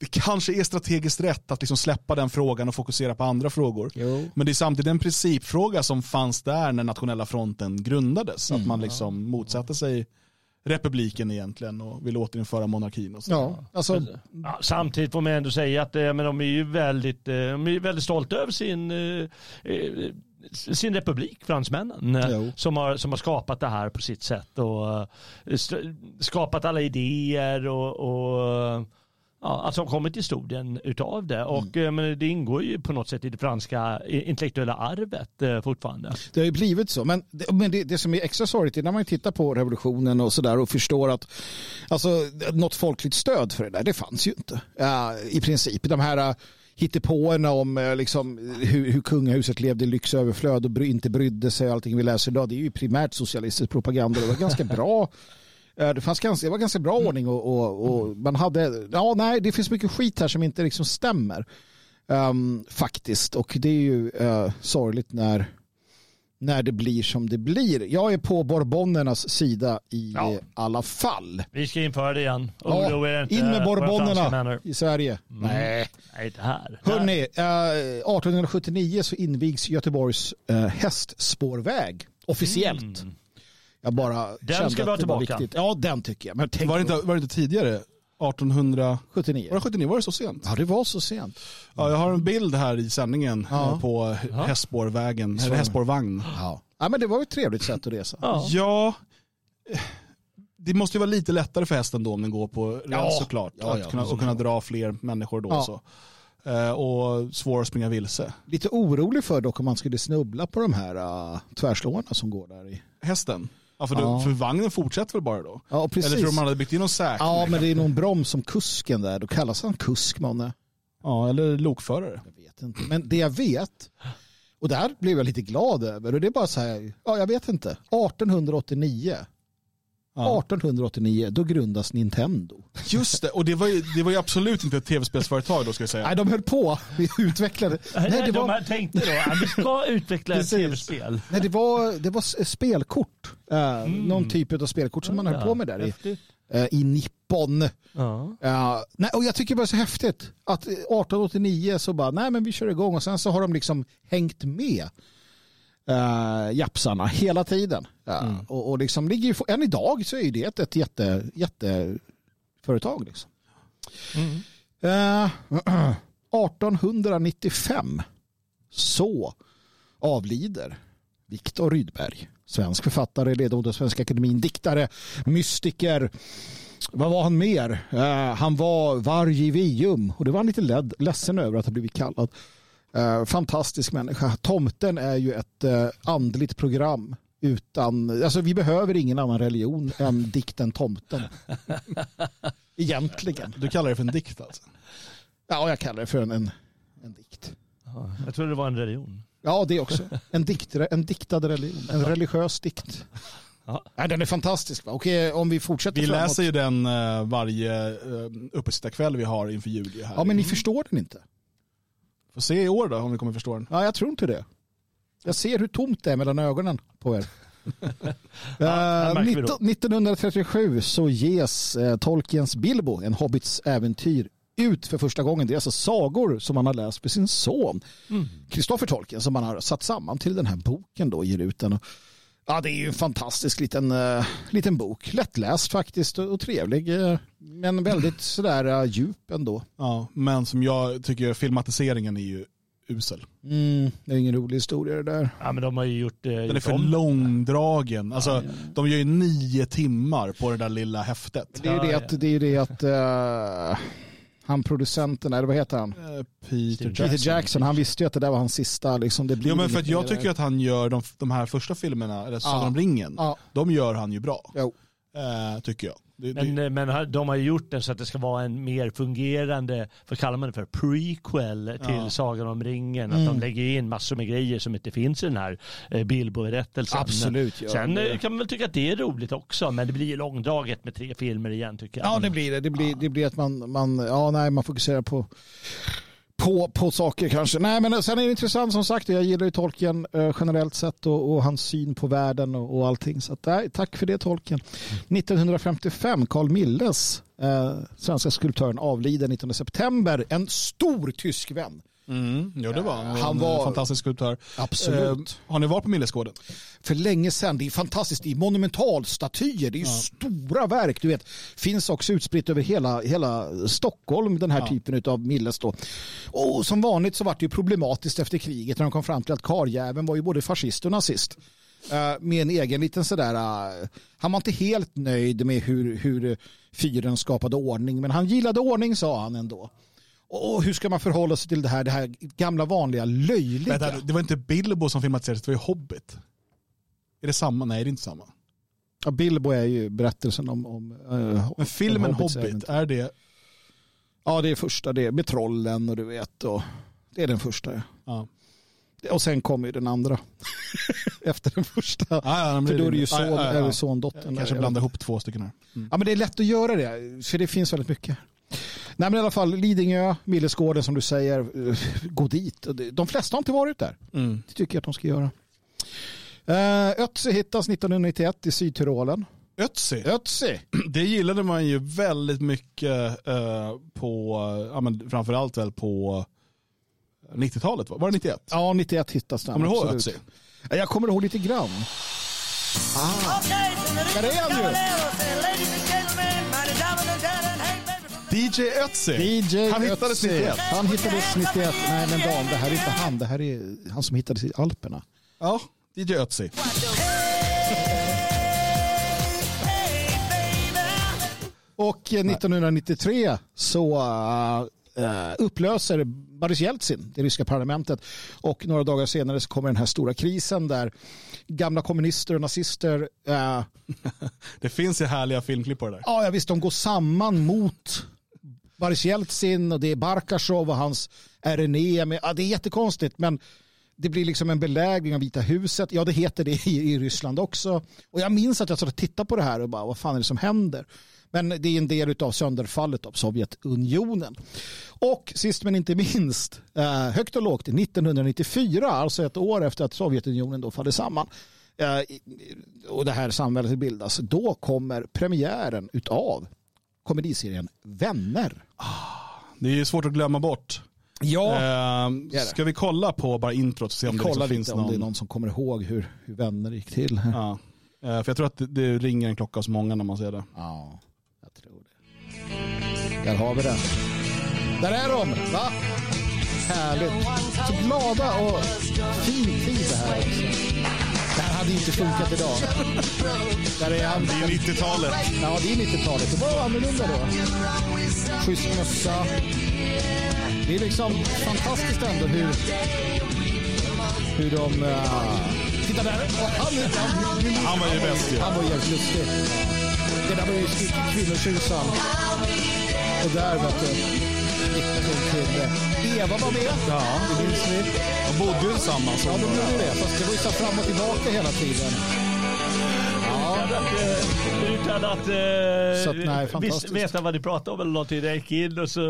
det kanske är strategiskt rätt att liksom släppa den frågan och fokusera på andra frågor. Jo. Men det är samtidigt en principfråga som fanns där när Nationella fronten grundades. Mm. Att man liksom motsatte sig republiken egentligen och ville återinföra monarkin. Och så. Ja, alltså, Ja, samtidigt får man ändå säga att eh, men de är ju väldigt, eh, de är ju väldigt stolta över sin, eh, sin republik, fransmännen, Jo. som har, som har skapat det här på sitt sätt och st- skapat alla idéer och, och Ja, alltså har kommit till historien utav det och eh, men det ingår ju på något sätt i det franska eh, intellektuella arvet eh, fortfarande. Det har ju blivit så. Men, det, men det, det som är extra sorgligt är när man tittar på revolutionen och sådär och förstår att alltså, något folkligt stöd för det där, det fanns ju inte. Ja, I princip. De här uh, hittepåerna om uh, liksom, hur, hur kungahuset levde i lyx och överflöd och bry, inte brydde sig och allting vi läser idag, det är ju primärt socialistisk propaganda. Det var ganska bra. <laughs> Det, fanns ganska, det var ganska bra ordning och, och, och man hade, ja nej det finns mycket skit här som inte liksom stämmer. Ehm, faktiskt och det är ju uh, sorgligt när, när det blir som det blir. Jag är på Bourbonernas sida i Ja. alla fall. Vi ska införa det igen. Ja, Oroa inte, in med vänner. i Sverige. Nej. Nej, det här. Hörrni, eh, 1879 så invigs Göteborgs eh, hästspårväg officiellt. Mm. Jag bara Den kände ska vi ha att det var tillbaka. viktigt. Ja, den tycker jag. Men tänk Var det, inte, var det inte tidigare? 1800... 79. Var det 79? Var det så sent? Ja, det var så sent. Ja, jag har en bild här i sändningen Ja. eh, på Hästspårvägen, eller Hästspårvagn. Ja. ja, men det var ju ett trevligt sätt att resa. Ja. Ja, eh, det måste ju vara lite lättare för hästen då om den går på räls Ja. såklart. Ja, att ja, kunna, och kunna dra fler människor då. Ja. Så. Eh, och svår att springa vilse. Lite orolig för dock om man skulle snubbla på de här uh, tvärslåarna som går där i. Hästen? Ja, för, Ja. för vagnen fortsätter väl bara då? Ja, precis. Eller tror man hade byggt in någon säkring? Ja, men det är någon broms som kusken där. Då kallas han kusk, månne. ja, eller lokförare. Jag vet inte. Men det jag vet, och där blev jag lite glad över, och det är bara så här, ja jag vet inte, 1889, Ja. 1889, då grundas Nintendo. Just det, och det var, ju, det var ju absolut inte ett tv-spelsföretag då ska jag säga. Nej, de höll på, vi utvecklade. Nej, Nej, det de var, här tänkte då vi ska utveckla ett tv-spel. nej, det var, det var spelkort. Eh, Någon typ av spelkort som man höll på med där i, eh, i Nippon. Ja. Ja, nej, och jag tycker bara så häftigt att eh, 1889 så bara, nej men vi kör igång och sen så har de liksom hängt med uh, japsarna hela tiden. Ja, och, och liksom ligger ju, än idag så är det ett, ett jätte, jätteföretag. Liksom. Eh, <clears throat> 1895 så avlider Viktor Rydberg, svensk författare, ledamot av Svenska Akademin, diktare, mystiker. Vad var han mer? Eh, han var Vargivium och det var han lite led, ledsen över att ha blivit kallad. Eh, fantastisk människa. Tomten är ju ett uh, andligt program utan, alltså vi behöver ingen annan religion än dikten Tomten. <laughs> Egentligen. Du kallar det för en dikt alltså? Ja, jag kallar det för en, en, en dikt. Ja, Jag trodde det var en religion. Ja, det också. En, dikt, en diktad religion. En religiös dikt. Ja. Ja, den är fantastisk. Va? Okej, om vi fortsätter Vi framåt. läser ju den eh, varje uh, uppesittarkväll vi har inför jul. Här. Ja, men ni förstår den inte. Får se i år då om vi kommer förstå den. Ja, jag tror inte det. Jag ser hur tomt det är mellan ögonen på er. <laughs> då. 19- 1937 så ges eh, Tolkiens Bilbo, en hobbits äventyr, ut för första gången. Det är alltså sagor som han har läst för sin son, Kristoffer Tolkien, som han har satt samman till den här boken då, ger ut den. Ja, det är ju en fantastisk liten, eh, liten bok. Lättläst faktiskt och, och trevlig. eh, men väldigt sådär uh, djup ändå. Ja, men som jag tycker filmatiseringen är ju usel. Mm, det är ingen rolig historia det där. Ja, men de har ju gjort, eh, Den är för om. långdragen. Alltså, De gör ju nio timmar på det där lilla häftet. Det är ju Ja, det ja. att, det är det att han producenten, eller vad heter han? Eh, Peter Jackson. Peter Jackson, han visste ju att det där var hans sista. Liksom, det blir Jo, men för jag tycker att han gör de, de här första filmerna, eller Sagan Ja. om ringen, Ja, de gör han ju bra. jo. Eh, tycker jag. Det, Men, det, eh, men har- de har ju gjort det så att det ska vara en mer fungerande, vad kallar man det för, prequel till Ja. Sagan om ringen. Att Mm. de lägger in massor med grejer som inte finns i den här eh, Bilbo-berättelsen. Absolut. Ja. Sen det, eh, kan man väl tycka att det är roligt också, men det blir ju långdraget med tre filmer igen tycker jag. ja, det blir det. Det blir, det blir att man, man, ja, nej, man fokuserar på, på, på saker kanske. Nej, men sen är det intressant som sagt. Jag gillar ju Tolkien eh, generellt sett och, och hans syn på världen och, och allting. Så att, nej, tack för det Tolkien. 1955, Carl Milles, eh, svenska skulptören, avlider 19 september. En stor tysk vän mm, ja, det var han. Han en var- fantastisk skulptör. Absolut. Eh, har ni varit på Millesgården? för länge sedan. Det är fantastiskt. Det är monumentalstatyer. Det är stora verk. Du vet, finns också utspritt över hela, hela Stockholm, den här Ja. typen av Milles. Då. Och som vanligt så var det ju problematiskt efter kriget när de kom fram till att karljäveln var ju både fascist och nazist. eh, med en egen liten sådär, eh, han var inte helt nöjd med hur, hur fyren skapade ordning, men han gillade ordning sa han ändå. Och hur ska man förhålla sig till det här, det här gamla vanliga löjliga? Vänta, det var inte Bilbo som filmatiserades, det var ju Hobbit. Är det samma? Nej, det är inte samma. Ja, Bilbo är ju berättelsen om... om eh, Men filmen Hobbit, äventyr. är det... Ja, det är första, det är med trollen och du vet. Och det är den första. ja. Ja. Och sen kommer ju den andra. <laughs> Efter den första. Ja, ja, För då är det ju Ja, son, ja, ja. det sondottern. Kanske blanda ihop två stycken här. Ja, men det är lätt att göra det, för det finns väldigt mycket. Nej, men i alla fall Lidingö, Millesgården som du säger, eh, gå dit. De flesta har inte varit där. Mm. Det tycker jag att de ska göra. Uh, Ötzi hittas 1991 i Sydtyrolen. Ötzi, Ötzi! <clears throat> det gillade man ju väldigt mycket eh, på, ja, men framförallt väl på 90-talet, va? var det 91? Ja, 91 hittas den. Kommer du ihåg absolut. Ötzi? Ja, Jag kommer ihåg lite grann. Ah. Där är han ju! DJ Ötzi, DJ han hittades Ötzi. 91. Han hittades 91. Nej men Dan, det här är inte han. Det här är han som hittades i Alperna. Ja, DJ Ötzi. Och eh, 1993 så eh, upplöser Boris Jeltsin det ryska parlamentet och några dagar senare så kommer den här stora krisen där gamla kommunister och nazister eh, <laughs> Det finns ju härliga filmklipp på det där. Ja, ja visst, de går samman mot Boris Jeltsin och det är Barkasjov och hans RNE. Med, ja, det är jättekonstigt, men det blir liksom en belägring av Vita huset. Ja, det heter det i, i Ryssland också. Och jag minns att jag satt och tittade på det här och bara, vad fan är det som händer? Men det är en del av sönderfallet av Sovjetunionen. Och sist men inte minst, eh, högt och lågt, 1994, alltså ett år efter att Sovjetunionen då faller samman, eh, och det här samhället bildas, då kommer premiären utav komediserien Vänner. Det är ju svårt att glömma bort. Ja, Eh, det. ska vi kolla på bara introt och se om det kolla liksom finns lite om någon... det är någon som kommer ihåg hur, hur Vänner gick till. Ja. Eh, för jag tror att det, det ringer en klocka hos många när man ser det. Ja, jag tror det. Där har vi det. Där är de, va? Härligt. Så glada och fin tid det här. Också. Hade inte funkat idag. Där är han. Det är 90-talet. Ja, det är 90-talet. Det var annorlunda då. Schysst mössa. Det är liksom fantastiskt ändå hur, hur de... Uh, titta där! Han, han, Han var ju bäst ju. han var jävligt lustig. Det där var ju kvinnotjusan. Och där vet du. Till eh, Eva var med. Ja. Det minns vi. De bodde ju tillsammans. Ja, de gjorde det. Fast det var ju så fram och tillbaka hela tiden. Utan att, eh, utan att, eh, att, veta vad ni pratade om eller någonting. Jag gick in och så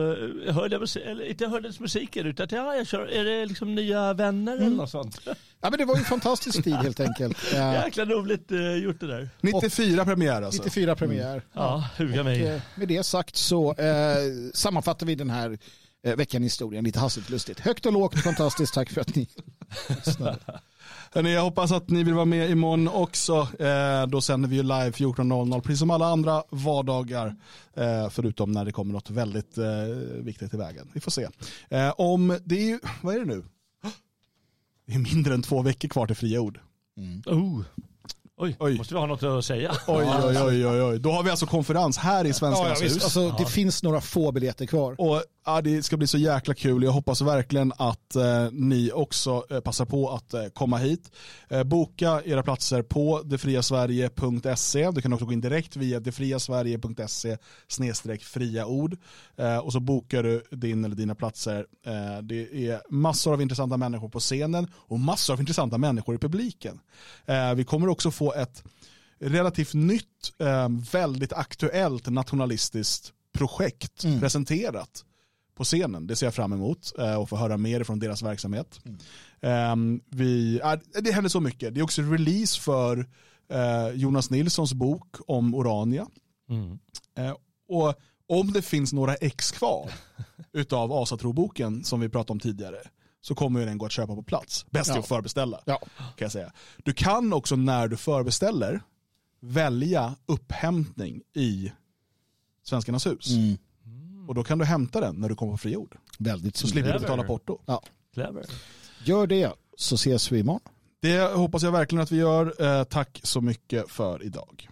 hörde jag, musik, eller inte hördes musiken utan att ja, jag kör, är det liksom nya vänner Mm. eller något sånt? Ja, men det var ju en fantastisk tid helt enkelt. <laughs> Jäkla roligt eh, gjort det där. 94 premiär alltså. 94 premiär. Ja, huga mig. Eh, Med det sagt så eh, sammanfattar vi den här eh, veckan i historien lite hastigt lustigt. Högt och lågt, fantastiskt. Tack för att ni. <laughs> Hörrni, jag hoppas att ni vill vara med imorgon också. Eh, då sänder vi ju live 14.00 precis som alla andra vardagar. Eh, förutom när det kommer något väldigt eh, viktigt i vägen. Vi får se. Om det är ju, vad är det nu? Det är mindre än två veckor kvar till fria ord. Oh. Oj, Oj. måste vi ha något att säga? <laughs> Oj, oj, oj, oj, oj. Då har vi alltså konferens här i Ja, ja, hus. Alltså, det finns några få biljetter kvar. Och ja, Det ska bli så jäkla kul. Jag hoppas verkligen att eh, ni också eh, passar på att eh, komma hit. Eh, boka era platser på detfriasverige.se. Du kan också gå in direkt via detfriasverige.se snedstreck fria ord. Eh, och så bokar du din eller dina platser. Eh, det är massor av intressanta människor på scenen och massor av intressanta människor i publiken. Vi kommer också få ett relativt nytt, väldigt aktuellt nationalistiskt projekt presenterat på scenen. Det ser jag fram emot eh, och få höra mer från deras verksamhet. Ehm, vi, det händer så mycket. Det är också release för eh, Jonas Nilssons bok om Orania. Eh, och om det finns några ex kvar <laughs> utav Asatroboken som vi pratade om tidigare så kommer den gå att köpa på plats. Bäst är att förbeställa. Ja. Kan jag säga. Du kan också när du förbeställer välja upphämtning i Svenskarnas hus. Mm. Och då kan du hämta den när du kommer på friord. Väldigt Så slipper du betala porto. Ja. Clever. Gör det så ses vi imorgon. Det hoppas jag verkligen att vi gör. Eh, tack så mycket för idag.